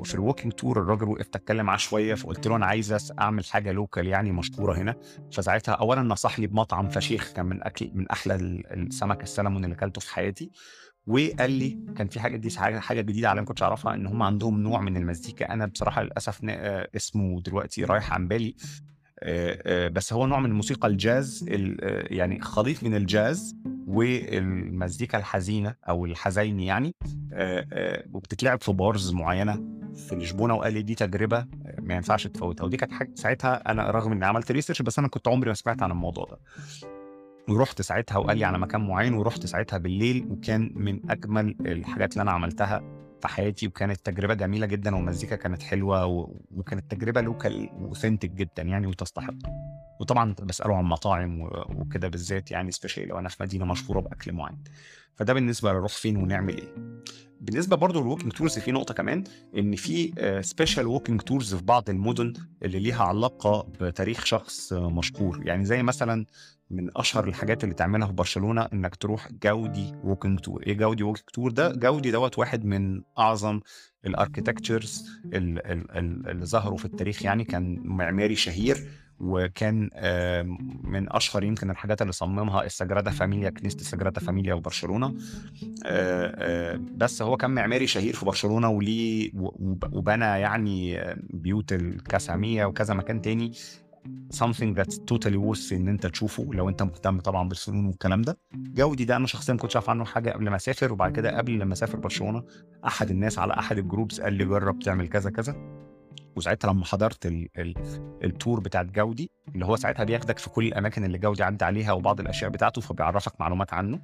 في ال walking tour الراجل وقفت اتكلم معاه شوية فقلت له أنا عايز أعمل حاجة local يعني مشهورة هنا. فساعتها اولا نصحني بمطعم فشيخ كان من اكل من أحلى السمك السلمون اللي أكلته في حياتي. وقال لي كان في حاجة دي حاجة جديدة عليا ما كنتش أعرفها إن هم عندهم نوع من المزيكا. أنا بصراحة للأسف آه، اسمه دلوقتي رايح عن بالي. بس هو نوع من موسيقى الجاز يعني خليط من الجاز والمزيكا الحزينة أو الحزيني يعني. وبتتلعب في bars معينة في لشبونة وقال لي دي تجربة ما ينفعش تفوتها. ودي كانت حاجة ساعتها أنا رغم إني عملت research بس أنا كنت عمري ما سمعت عن الموضوع ده. ورحت ساعتها وقال لي على مكان معين ورحت ساعتها بالليل وكان من أجمل الحاجات اللي أنا عملتها. في حياتي وكانت تجربة جميلة جدا والمزيكا كانت حلوة وكانت تجربة local و authentic جدا يعني وتستحق. وطبعا بساله عن مطاعم وكده بالذات يعني special لو أنا في مدينة مشهورة بأكل معين. فده بالنسبة لنروح فين ونعمل إيه. بالنسبة برضو لل walking tours في نقطة كمان إن في special walking tours في بعض المدن اللي ليها علاقة بتاريخ شخص مشهور. يعني زي مثلا من أشهر الحاجات اللي تعملها في برشلونة إنك تروح جاودي walking tour إيه جاودي walking tour ده جاودي دوت واحد من أعظم ال architects اللي ظهروا في التاريخ يعني كان معماري شهير وكان من أشهر يمكن الحاجات اللي صممها السجرادا فاميليا كنيسه السجرادا فاميليا في برشلونة. بس هو كان معماري شهير في برشلونة وليه وبنى يعني بيوت الكاسا ميلا وكذا مكان تاني. Something that's totally worth ان انت تشوفه لو انت مهتم طبعا بالفنون والكلام ده. جاودي ده أنا شخصيا ما كنتش أعرف عنه حاجة قبل ما أسافر وبعد كده قبل لما أسافر برشلونة أحد الناس على أحد ال groups قال لي جرب تعمل كذا كذا. وساعتها لما حضرت ال ال ال tour بتاعت جاودي اللي هو ساعتها بياخدك في كل الأماكن اللي جاودي عدى عليها وبعض الأشياء بتاعته فبيعرفك معلومات عنه.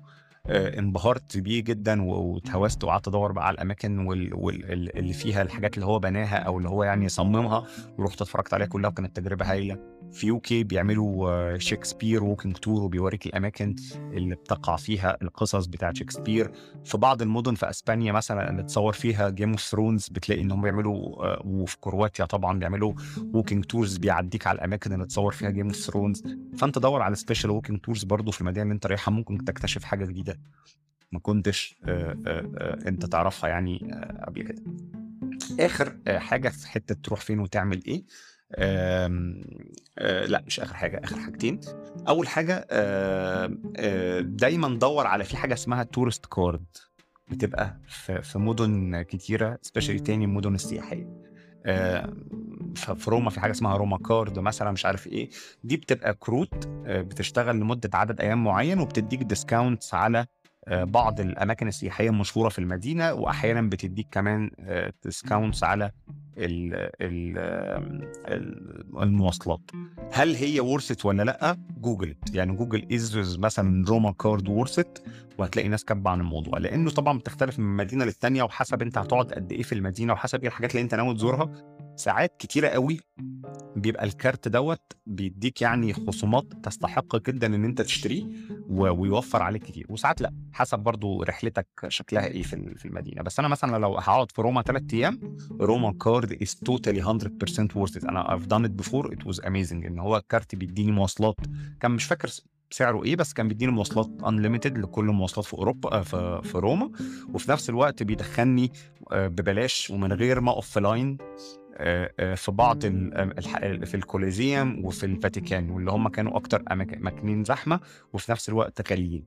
آه انبهرت بيه جدا واتهوست وقعدت أدور بقى على الأماكن وال... وال... اللي فيها الحاجات اللي هو بناها أو اللي هو يعني صممها ورحت اتفرجت عليها كلها وكانت تجربة هايلة. في UK بيعملوا شكسبير walking tour وبيوريك الأماكن اللي بتقع فيها القصص بتاعت شكسبير في بعض المدن في أسبانيا مثلا اللي تصور فيها Game of Thrones بتلاقي إنهم بيعملوا وفي كرواتيا طبعا بيعملوا walking tours بيعديك على الأماكن اللي تصور فيها Game of Thrones فأنت دور على special walking tours برضه في المدينة اللي أنت رايحها ممكن تكتشف حاجة جديدة ما كنتش أنت تعرفها يعني قبل كده. آخر حاجة في حتة تروح فين وتعمل إيه؟ آم آه لا مش آخر حاجة آخر حاجتين. أول حاجة آه آه دايما دور على في حاجة اسمها tourist card بتبقى في, في مدن كتيرة especially تاني المدن السياحية. في روما في حاجة اسمها Roma card مثلا مش عارف إيه. دي بتبقى كروت بتشتغل لمدة عدد أيام معين وبتديك discounts على بعض الأماكن السياحية المشهورة في المدينة واحيانا بتديك كمان discounts على المواصلات. هل هي worth it ولا لأ؟ جوجل يعني Google is مثلا Roma card worth it وهتلاقي ناس كاتبة عن الموضوع. لأنه طبعا بتختلف من مدينة للتانية وحسب أنت هتقعد قد إيه في المدينة وحسب إيه الحاجات اللي أنت ناوي تزورها. ساعات كتيرة قوي بيبقى ال card دوت بيديك يعني خصومات تستحق جدا إن أنت تشتريه ويوفر عليك كتير. وساعات لأ حسب برضو رحلتك شكلها إيه في المدينة. بس أنا مثلا لو هقعد في روما ثلاث أيام Roma card is totally 100% worth it. أنا I've done it before. It was amazing. إن هو ال card بيديني مواصلات. كان مش فاكر سعره إيه بس كان بيديني مواصلات unlimited لكل المواصلات في أوروبا في, في روما. وفي نفس الوقت بيدخلني ببلاش ومن غير ما في line. في بعض في الكوليزيوم وفي الفاتيكان واللي هم كانوا أكتر اماكن زحمة وفي نفس الوقت غاليين.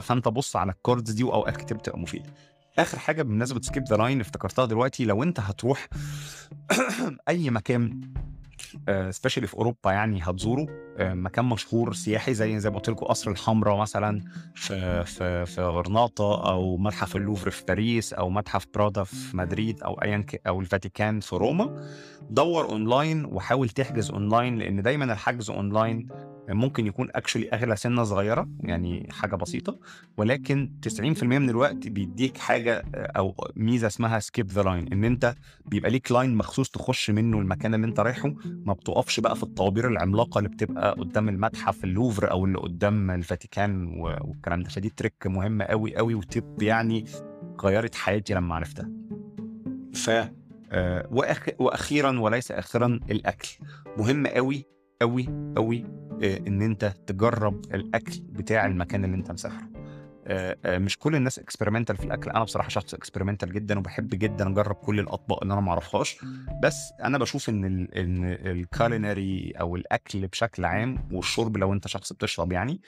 فأنت بص على ال cards دي وأوقات كتير بتبقى مفيدة. آخر حاجة بمناسبه skip the line افتكرتها دلوقتي لو أنت هتروح <coughs> أي مكان especially في أوروبا يعني هتزوره. مكان مشهور سياحي زي زي ما قلت لكم قصر الحمراء مثلا في في في غرناطة أو متحف اللوفر في باريس أو متحف برادو في مدريد أو ايا أو الفاتيكان في روما. دور أونلاين وحاول تحجز أونلاين لأن دايما الحجز أونلاين ممكن يكون actually أغلى سنة صغيرة يعني حاجة بسيطة ولكن 90% من الوقت بيديك حاجة أو ميزة اسمها skip the line إن أنت بيبقى ليك line مخصوص تخش منه المكان اللي أنت رايحه ما بتقفش بقى في الطوابير العملاقة اللي بتبقى قدام المتحف اللوفر أو اللي قدام الفاتيكان والكلام ده. فدي trick مهمة قوي قوي وتب يعني غيرت حياتي لما عرفتها. ف وأخ... وأخيرا وليس اخرا الأكل. مهم قوي قوي قوي إن أنت تجرب الأكل بتاع المكان اللي أنت مسافره. مش كل الناس experimental في الأكل. أنا بصراحة شخص experimental جدا وبحب جدا أجرب كل الأطباق اللي أنا ما اعرفهاش بس أنا بشوف إن إن ال culinary أو الأكل بشكل عام والشرب لو أنت شخص بتشرب يعني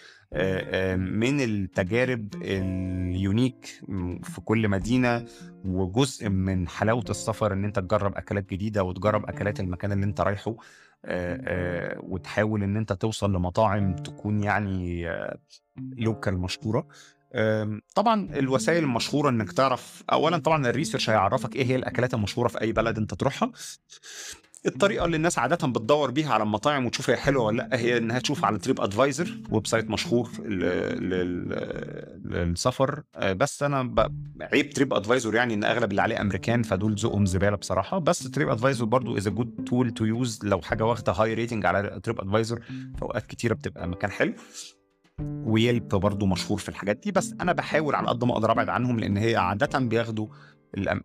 من التجارب ال unique في كل مدينة وجزء من حلاوة السفر إن أنت تجرب أكلات جديدة وتجرب أكلات المكان اللي أنت رايحه. وتحاول إن أنت توصل لمطاعم تكون يعني local مشهورة. طبعا الوسائل المشهورة إنك تعرف اولا طبعا ال research هيعرفك إيه هي الأكلات المشهورة في أي بلد أنت تروحها. الطريقة اللي الناس عادة بتدور بيها على المطاعم وتشوف هي حلوة ولا لأ هي إنها تشوف على TripAdvisor website مشهور للسفر. بس أنا عيب TripAdvisor يعني إن أغلب اللي عليه أمريكان فدول ذوقهم زبالة بصراحة. بس TripAdvisor برضو is good tool to use لو حاجة واخدة high rating على TripAdvisor في أوقات كتيرة بتبقى مكان حلو. و Yelp برضو مشهور في الحاجات دي بس أنا بحاول على قد ما أقدر أبعد عنهم لأن هي عاده بياخدوا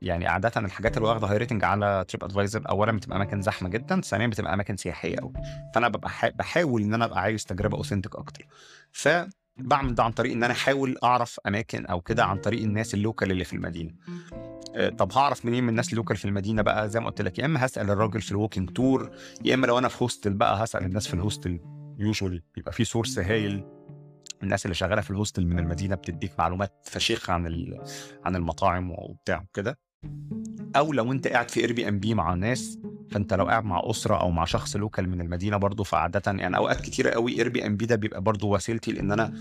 يعني عاده الحاجات اللي واخدة high rating على TripAdvisor اولا بتبقى أماكن زحمة جدا ثانيا بتبقى أماكن سياحية قوي فأنا ببقى حا- بحاول إن أنا أبقى عايز تجربة authentic أكتر. فبعمل ده عن طريق إن أنا أحاول أعرف أماكن أو كده عن طريق الناس ال local اللي في المدينة. آه، طب هعرف منين من الناس ال local في المدينة بقى؟ زي ما قلت لك يا إما هسأل الراجل في ال walking tour يا إما لو أنا في hostel بقى هسأل الناس في ال hostel usually بيبقى في source هايل. الناس اللي شغالة في ال hostel من المدينة بتديك معلومات فشيخة عن عن المطاعم وبتاع كده أو لو أنت قاعد في Airbnb مع ناس فأنت لو قاعد مع أسرة أو مع شخص local من المدينة برضه فعاده يعني أوقات كتيرة قوي Airbnb ده بيبقى برضه وسيلتي لأن أنا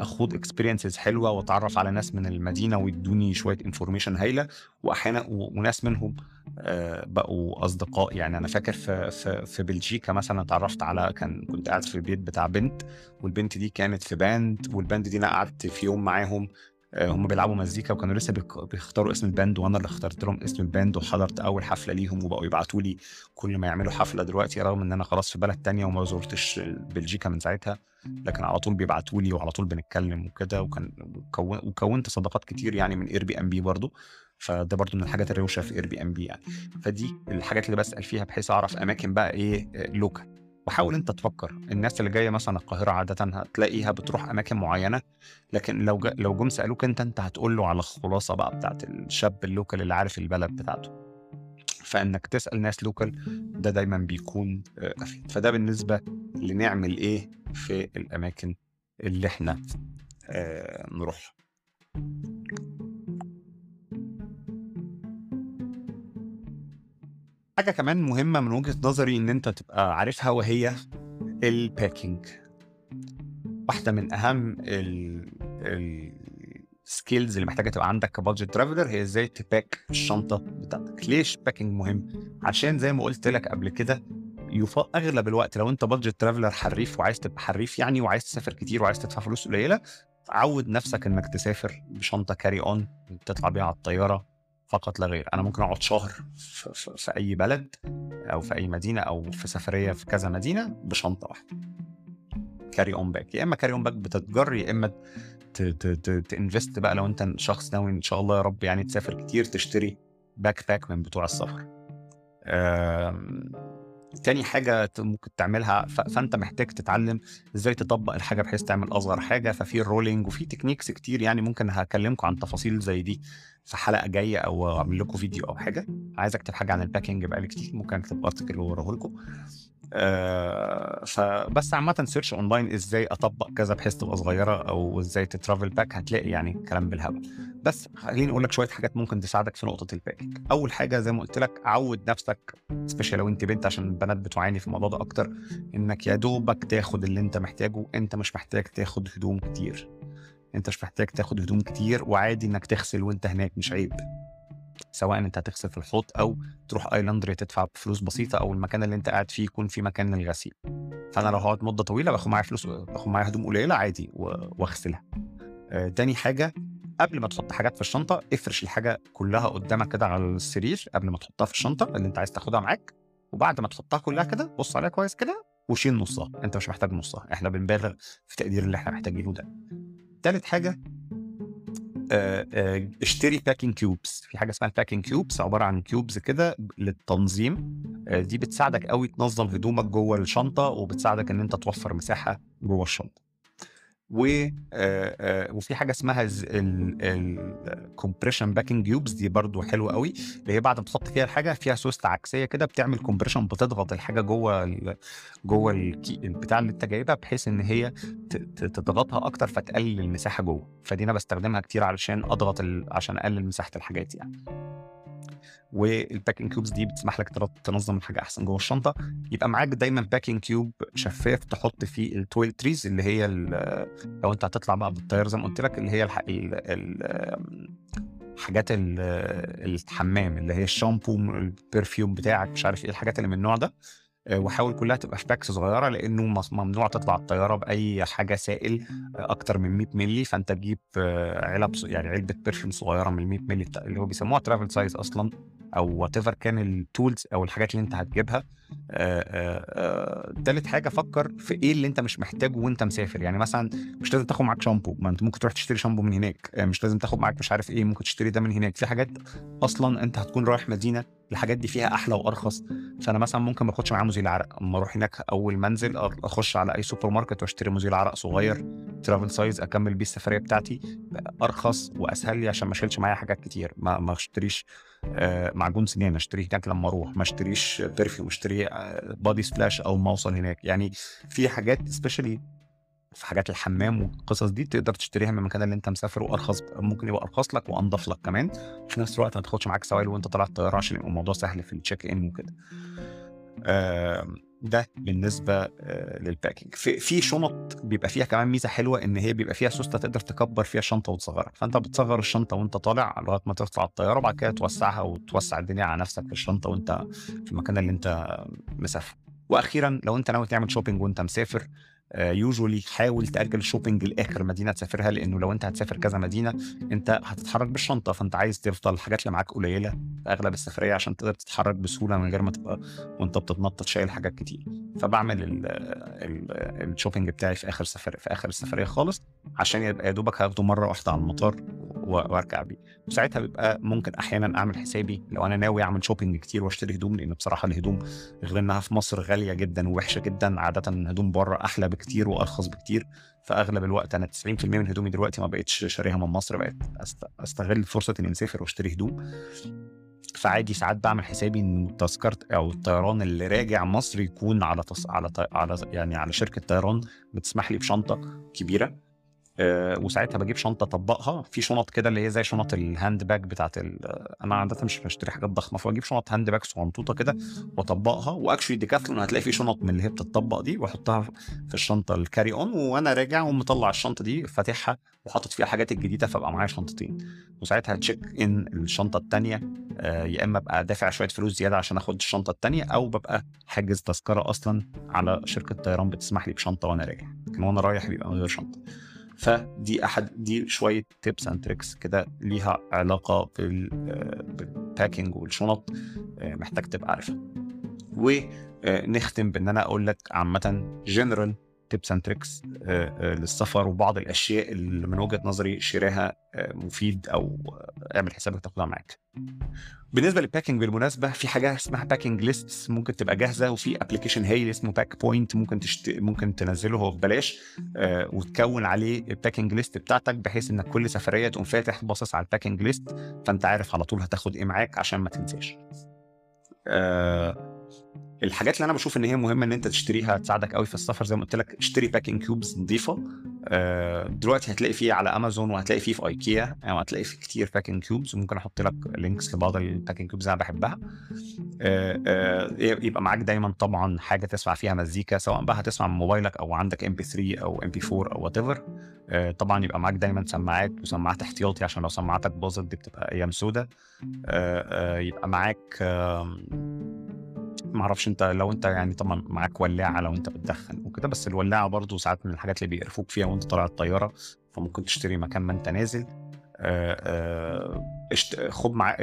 أخوض experiences حلوة وأتعرف على ناس من المدينة ويدوني شوية information هايلة واحيانا وناس منهم آه، بقوا أصدقاء. يعني أنا فاكر في في في بلجيكا مثلا اتعرفت على كان كنت قاعد في البيت بتاع بنت والبنت دي كانت في band وال band دي أنا قعدت في يوم معاهم هم بيلعبوا مزيكا وكانوا لسه بيختاروا اسم ال band وأنا اللي اخترت لهم اسم ال band وحضرت أول حفلة ليهم وبقوا يبعتوا لي كل ما يعملوا حفلة دلوقتي رغم إن أنا خلاص في بلد تانية وما زرتش بلجيكا من ساعتها لكن على طول بيبعتوا لي وعلى طول بنتكلم وكده وكان وكون- وكونت صداقات كتير يعني من Airbnb برضه فده برضه من الحاجات الروشة في Airbnb يعني. فدي الحاجات اللي بسأل فيها بحيث أعرف أماكن بقى إيه local وحاول انت تفكر. الناس اللي جاية مثلا القاهرة عاده هتلاقيها بتروح أماكن معينة لكن لو جا لو جم سألوك انت انت هتقول له على الخلاصة بقى بتاعت الشاب ال local اللي عارف البلد بتاعته. فإنك تسأل ناس local ده دايما بيكون آه، أفيد. فده بالنسبة لنعمل إيه في الأماكن اللي إحنا آه، نروحها. حاجة كمان مهمة من وجهة نظري إن أنت تبقى عارفها وهي ال packing واحدة من أهم ال skills اللي محتاجة تبقى عندك ك budget traveler هي إزاي ت pack الشنطة بتاعتك. ليه ال packing مهم؟ عشان زي ما قلت لك قبل كده أغلب الوقت لو أنت budget traveler حريف وعايز تبقى حريف يعني وعايز تسافر كتير وعايز تدفع فلوس قليلة عود نفسك إنك تسافر بشنطة carry on تطلع بيها على الطيارة فقط لا غير. أنا ممكن أقعد شهر في, في, في أي بلد أو في أي مدينة أو في سفرية في كذا مدينة بشنطة واحدة. carry on bag يا إما carry on bag بتتجر يا إما ت invest بقى لو أنت شخص ناوي إن شاء الله يا رب يعني تسافر كتير تشتري backpack من بتوع السفر. تاني حاجة ممكن تعملها فأنت محتاج تتعلم إزاي تطبق الحاجة بحيث تعمل أصغر حاجة ففي ال rolling وفي techniques كتير يعني ممكن هكلمكم عن تفاصيل زي دي في حلقة جاية أو أعمل لكم فيديو أو حاجة. عايز أكتب حاجة عن ال packing بقالي كتير ممكن أكتب article وأوريه لكم آه فبس عامة search online إزاي أطبق كذا بحيث تبقى صغيرة أو إزاي ت travel pack هتلاقي يعني كلام بالهبل. بس خليني أقول لك شوية حاجات ممكن تساعدك في نقطة ال packing أول حاجة زي ما قلت لك عود نفسك specially لو أنت بنت عشان البنات بتعاني في الموضوع ده أكتر إنك يا دوبك تاخد اللي أنت محتاجه. أنت مش محتاج تاخد هدوم كتير. أنت مش محتاج تاخد هدوم كتير وعادي إنك تغسل وأنت هناك مش عيب. سواء أنت هتغسل في الحوض أو تروح أي laundry تدفع فلوس بسيطة أو المكان اللي أنت قاعد فيه يكون في مكان للغسيل. فأنا لو هقعد مدة طويلة باخد معايا فلوس باخد معايا هدوم قليلة عادي وأغسلها. آه، تاني حاجة قبل ما تحط حاجات في الشنطة افرش الحاجة كلها قدامك كده على السرير قبل ما تحطها في الشنطة اللي انت عايز تاخدها معاك وبعد ما تحطها كلها كده بص عليها كويس كده وشيل نصها انت مش محتاج نصها إحنا بنبالغ في تقدير اللي إحنا محتاجينه ده. تالت حاجة اشتري packing cubes في حاجة اسمها ال packing cubes عبارة عن cubes كده للتنظيم. دي بتساعدك قوي تنظم هدومك جوه الشنطة وبتساعدك إن أنت توفر مساحة جوه الشنطة. و آه، آه، وفي حاجة اسمها ال compression packing cubes دي برضو حلوة قوي اللي هي بعد ما تحط فيها الحاجة فيها سوست عكسية كده بتعمل compression بتضغط الحاجة جوه جوه البتاع اللي انت جايبها بحيث ان هي تضغطها أكتر فتقلل المساحة جوه فدي أنا بستخدمها كتير علشان أضغط. عشان أقلل مساحة الحاجات يعني وال packing cubes دي بتسمح لك تنظم الحاجة أحسن جوه الشنطة. يبقى معاك دايما packing cube شفاف تحط فيه ال toiletries اللي هي لو أنت هتطلع بقى بالطيارة زي ما قلت لك اللي هي الح... ال... ال... حاجات ال- الحمام اللي هي الشامبو ال perfume بتاعك مش عارف إيه الحاجات اللي من النوع ده. وحاول كلها تبقى في packs صغيرة لأنه ممنوع تطلع الطيارة بأي حاجة سائل آه، أكتر من 100 مللي. فأنت تجيب آه، علب يعني علبة perfume صغيرة من 100 مللي اللي هو بيسموها travel size أصلا أو whatever كان ال tools أو الحاجات اللي أنت هتجيبها. آه، آه، آه، تالت حاجة فكر في إيه اللي أنت مش محتاجه وأنت مسافر. يعني مثلا مش لازم تاخد معاك شامبو ما أنت ممكن تروح تشتري شامبو من هناك. مش لازم تاخد معاك مش عارف إيه ممكن تشتري ده من هناك. في حاجات أصلا أنت هتكون رايح مدينة الحاجات دي فيها أحلى وأرخص. فأنا مثلا ممكن ما أخدش معايا مزيل عرق أما أروح هناك أول ما أنزل أخش على أي سوبر ماركت وأشتري مزيل عرق صغير travel size أكمل بيه السفرية بتاعتي أرخص وأسهل لي عشان ما أشيلش معايا حاجات كتير. ما ما أشتريش آه، معجون سنان أشتريه هناك لما أروح. ما أشتريش perfume اشتري body splash أو ما اوصل هناك. يعني في حاجات specially في حاجات الحمام والقصص دي تقدر تشتريها من المكان اللي انت مسافر وأرخص ممكن يبقى أرخص لك وأنضف لك كمان. في نفس الوقت ما تاخدش معاك سوائل وأنت طالع الطياره عشان يبقى الموضوع سهل في ال check in وكده ده بالنسبة آه، لل packing في في شنط بيبقى فيها كمان ميزة حلوة إن هي بيبقى فيها سوستة تقدر تكبر فيها الشنطة وتصغرها. فأنت بتصغر الشنطة وأنت طالع لغاية ما تطلع الطيارة وبعد كده توسعها وتوسع الدنيا على نفسك في الشنطة وأنت في المكان اللي أنت مسافر وأخيرا لو أنت ناوي تعمل shopping وأنت مسافر usually آه، حاول تأجل ال shopping لآخر مدينة تسافرها لأنه لو أنت هتسافر كذا مدينة أنت هتتحرك بالشنطة فأنت عايز تفضل الحاجات اللي معاك قليلة في أغلب السفرية عشان تقدر تتحرك بسهولة من غير ما تبقى وأنت بتتنطط شايل حاجات كتير. فبعمل ال shopping بتاعي في آخر سفر في آخر السفرية خالص عشان يبقى يا دوبك هاخده مرة واحدة على المطار وأرجع بيه. وساعتها بيبقى ممكن أحيانا أعمل حسابي لو أنا ناوي أعمل شوبينج كتير وأشتري هدوم لأن بصراحة الهدوم غير إنها في مصر غالية جدا ووحشة جدا عادة الهدوم بره أحلى بكتير وأرخص بكتير. فأغلب الوقت أنا 90% من هدومي دلوقتي ما بقتش شاريها من مصر بقيت أستغل فرصة إني مسافر وأشتري هدوم. فعادي ساعات بعمل حسابي إن تذكره أو الطيران اللي راجع مصر يكون على تص... على ط... على يعني على شركة طيران بتسمح لي بشنطة كبيرة. وساعتها بجيب شنطة أطبقها. في شنط كده اللي هي زي شنط ال hand bag بتاعت أنا عادة مش بشتري حاجات ضخمة فبجيب شنط hand bag صغنطوطة كده وأطبقها و actually ديكاثلون هتلاقي في شنط من اللي هي بتطبق دي وأحطها في الشنطة ال carry on وأنا راجع ومطلع الشنطة دي فاتحها وحاطط فيها الحاجات الجديدة فبقى معايا شنطتين. وساعتها check in الشنطة الثانية آه، يا إما أبقى دافع شوية فلوس زيادة عشان آخد الشنطة الثانية أو ببقى حاجز تذكرة أصلا على شركة طيران بتسمح لي بشنطة وأنا راجع لكن وأنا رايح بيبقى من غير شنطة. فدي أحد دي شوية tips and tricks كده ليها علاقة بال packing والشنط آه، محتاج تبقى عارفها. ونختم بإن أنا أقول لك عامة general tips and tricks للسفر وبعض الأشياء اللي من وجهة نظري شراها آه، مفيد أو اعمل حسابك تاخدها معاك. بالنسبة لل packing بالمناسبة في حاجة اسمها packing list ممكن تبقى جاهزة وفي application هايل اسمه PackPoint ممكن تشت... ممكن تنزله هو ببلاش آه وتكون عليه ال packing list بتاعتك بحيث إنك كل سفرية تقوم فاتح باصص على ال packing list فأنت عارف على طول هتاخد إيه معاك عشان ما تنساش. آه الحاجات اللي أنا بشوف إن هي مهمة إن أنت تشتريها تساعدك قوي في السفر زي ما قلت لك اشتري packing cubes نظيفة. آه، دلوقتي هتلاقي فيه على امازون وهتلاقي فيه في ايكيا يعني هتلاقي فيه كتير packing cubes ممكن أحط لك links لبعض ال packing cubes أنا بحبها. آه، آه، يبقى معاك دايما طبعا حاجة تسمع فيها مزيكا سواء بقى هتسمع من موبايلك أو عندك MP3 أو MP4 أو whatever طبعا يبقى معاك دايما سماعات وسماعات احتياطي عشان لو سماعتك باظت دي بتبقى أيام سودة. يبقى معاك ما أعرفش انت لو انت يعني طبعا معاك ولاعة لو انت بتدخن وكده بس الولاعة برضو ساعات من الحاجات اللي بيقرفوك فيها وانت طالع الطيارة فممكن تشتري مكان ما انت نازل. خد مع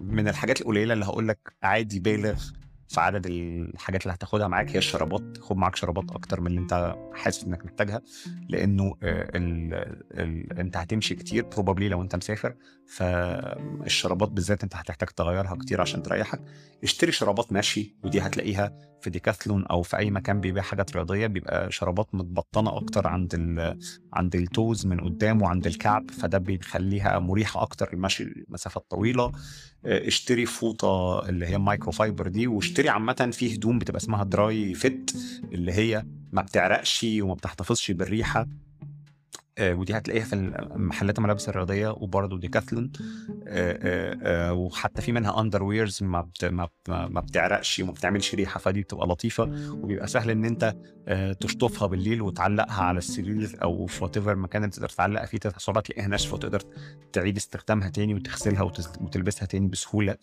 من الحاجات القليلة اللي هقول لك عادي بالغ في عدد الحاجات اللي هتاخدها معاك هي الشرابات. خد معاك شرابات أكتر من اللي انت حاسس إنك محتاجها لأنه ال ال انت هتمشي كتير probably لو انت مسافر. فالشرابات بالذات انت هتحتاج تغيرها كتير عشان تريحك. اشتري شرابات مشي ودي هتلاقيها في ديكاثلون أو في أي مكان بيبيع حاجات رياضية بيبقى شرابات متبطنة أكتر عند ال عند ال toes من قدام وعند الكعب فده بيخليها مريحة أكتر المشي مسافات طويلة. اشتري فوطة اللي هي مايكرو فايبر دي واشتري عامة في هدوم بتبقى اسمها dry fit اللي هي ما بتعرقش وما بتحتفظش بالريحة. آه، ودي هتلاقيها في محلات الملابس الرياضية وبرضه ديكاثلون آه، آه، وحتى في منها underwears ما بت ما, بتعرقش وما بتعملش ريحة فدي بتبقى لطيفة وبيبقى سهل إن أنت تشطفها بالليل وتعلقها على السرير أو في whatever مكان تقدر تعلقها فيه تحصلها تلاقيها ناشفة وتقدر تعيد استخدامها تاني وتغسلها وتلبسها تاني بسهولة.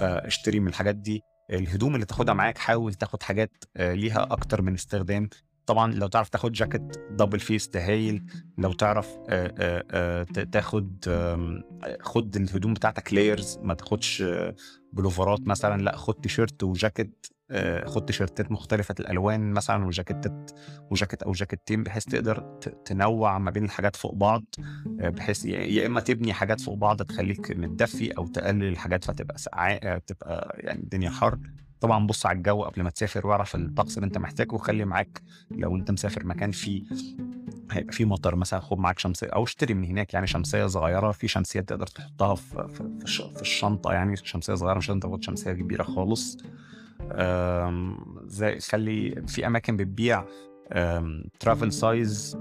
فاشتري من الحاجات دي. الهدوم اللي تاخدها معاك حاول تاخد حاجات ليها أكتر من استخدام. طبعا لو تعرف تاخد جاكيت double face هايل لو تعرف آه، آه، آه، ت- تاخد آم، خد الهدوم بتاعتك layers ما تاخدش آه، بلوفرات مثلا لا خد تيشيرت وجاكيت آه، خد تيشيرتات مختلفة الألوان مثلا وجاكيتات وجاكيت أو جاكيتين بحيث تقدر تنوع ما بين الحاجات فوق بعض آه، بحيث يا إما تبني حاجات فوق بعض تخليك متدفي أو تقلل الحاجات فتبقى سقعة تبقى يعني الدنيا حر. طبعا بص على الجو قبل ما تسافر واعرف الطقس اللي انت محتاجه وخلي معاك لو انت مسافر مكان فيه هيبقى فيه مطر مثلا خد معاك شمسية أو اشتري من هناك يعني شمسية صغيرة في شمسيات تقدر تحطها في في, في, الش- في الشنطة يعني شمسية صغيرة مش لازم تاخد شمسية كبيرة خالص. زي خلي في أماكن بتبيع travel size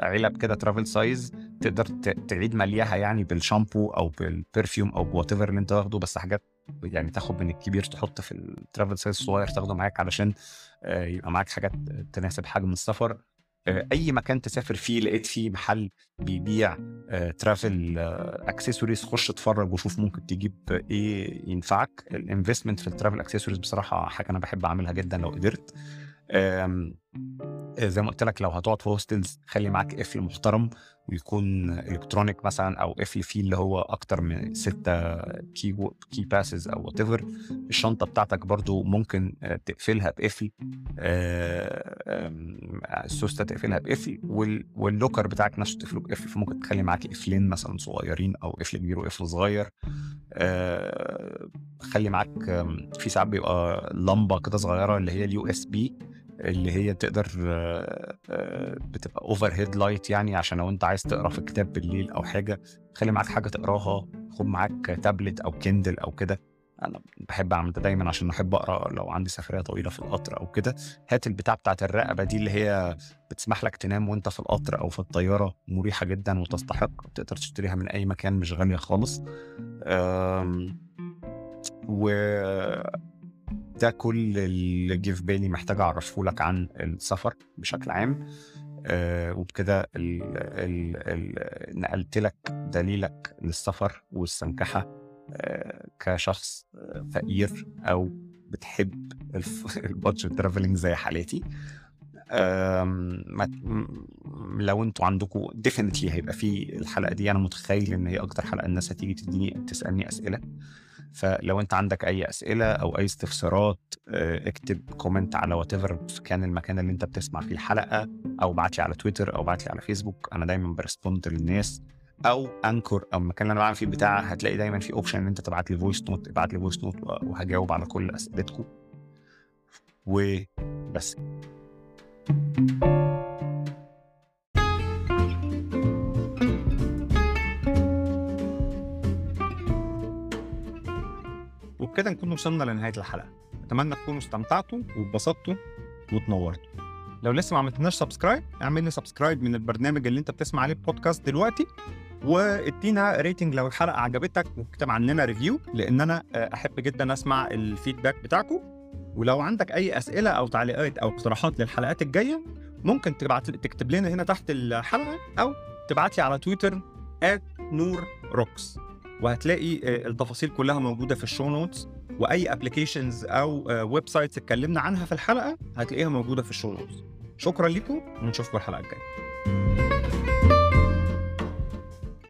علب كده travel size تقدر تعيد مليها يعني بالشامبو أو بال perfume أو بوات اللي انت واخده بس حاجات يعني تاخد من الكبير تحط في ال travel size الصغير تاخده معاك علشان آه، يبقى معاك حاجات تناسب حجم السفر. آه، أي مكان تسافر فيه لقيت فيه محل بيبيع travel accessories خش اتفرج وشوف ممكن تجيب إيه ينفعك. ال investment في ال travel accessories بصراحة حاجة أنا بحب أعملها جدا لو قدرت. آه، زي ما قلت لك لو هتقعد في hostels خلي معاك قفل محترم ويكون electronic مثلا أو قفل فيه اللي هو أكتر من ستة key key passes أو whatever الشنطة بتاعتك برضو ممكن آه، تقفلها بقفل آه، السوستة تقفلها بقفل وال- وال locker بتاعك نفسه تقفله بقفل. فممكن تخلي معاك قفلين مثلا صغيرين أو قفل كبير وقفل صغير. آه، خلي معاك في ساعات بيبقى لمبة كده صغيرة اللي هي ال USB. اللي هي تقدر آه، آه، بتبقى overhead light يعني عشان لو انت عايز تقرأ في كتاب بالليل أو حاجة خلي معاك حاجة تقراها خد معاك تابلت أو كيندل أو كده. أنا بحب أعمل ده دايما عشان أحب أقرأ لو عندي سفرية طويلة في القطر أو كده. هات البتاع بتاعت الرقبة دي اللي هي بتسمح لك تنام وأنت في القطر أو في الطيارة مريحة جدا وتستحق تقدر تشتريها من أي مكان مش غالية خالص. و ده كل اللي جه في بالي محتاج أعرفه لك عن السفر بشكل عام. آه وبكده نقلت لك دليلك للسفر والسنكحه آه كشخص آه، فقير أو بتحب <laughs> ال budget traveling زي حالتي لو أنتوا عندكم definitely هيبقى في الحلقة دي أنا متخيل إن هي أكتر حلقة الناس هتيجي تديني تسألني أسئلة. فلو انت عندك اي اسئلة أو اي استفسارات آه، اكتب comment على what كان المكان اللي انت بتسمع فيه الحلقة أو ابعت لي على تويتر أو ابعت لي على فيسبوك. أنا دايما ب respond للناس. أو Anchor أو المكان اللي أنا بعمل فيه بتاع هتلاقي دايما في option ان انت تبعت لي voice note ابعت لي voice note وهجاوب على كل أسئلتكم. وبس. وبكده نكون وصلنا لنهاية الحلقة. أتمنى تكونوا استمتعتوا واتبسطتوا وتنورتوا لو لسه ما عملتناش subscribe اعمل لي subscribe من البرنامج اللي انت بتسمع عليه بودكاست دلوقتي وادينا rating لو الحلقة عجبتك واكتب عننا review لأن أنا آه، أحب جدا أسمع ال feedback بتاعكم ولو عندك أي أسئلة أو تعليقات أو اقتراحات للحلقات الجاية ممكن تبعت تكتب لنا هنا تحت الحلقة أو تبعت لي على تويتر نور روكس وهتلاقي آه، التفاصيل كلها موجودة في ال show notes وأي applications أو websites اتكلمنا عنها في الحلقة هتلاقيها موجودة في ال show notes شكرا لكم ونشوفكم الحلقة الجاية.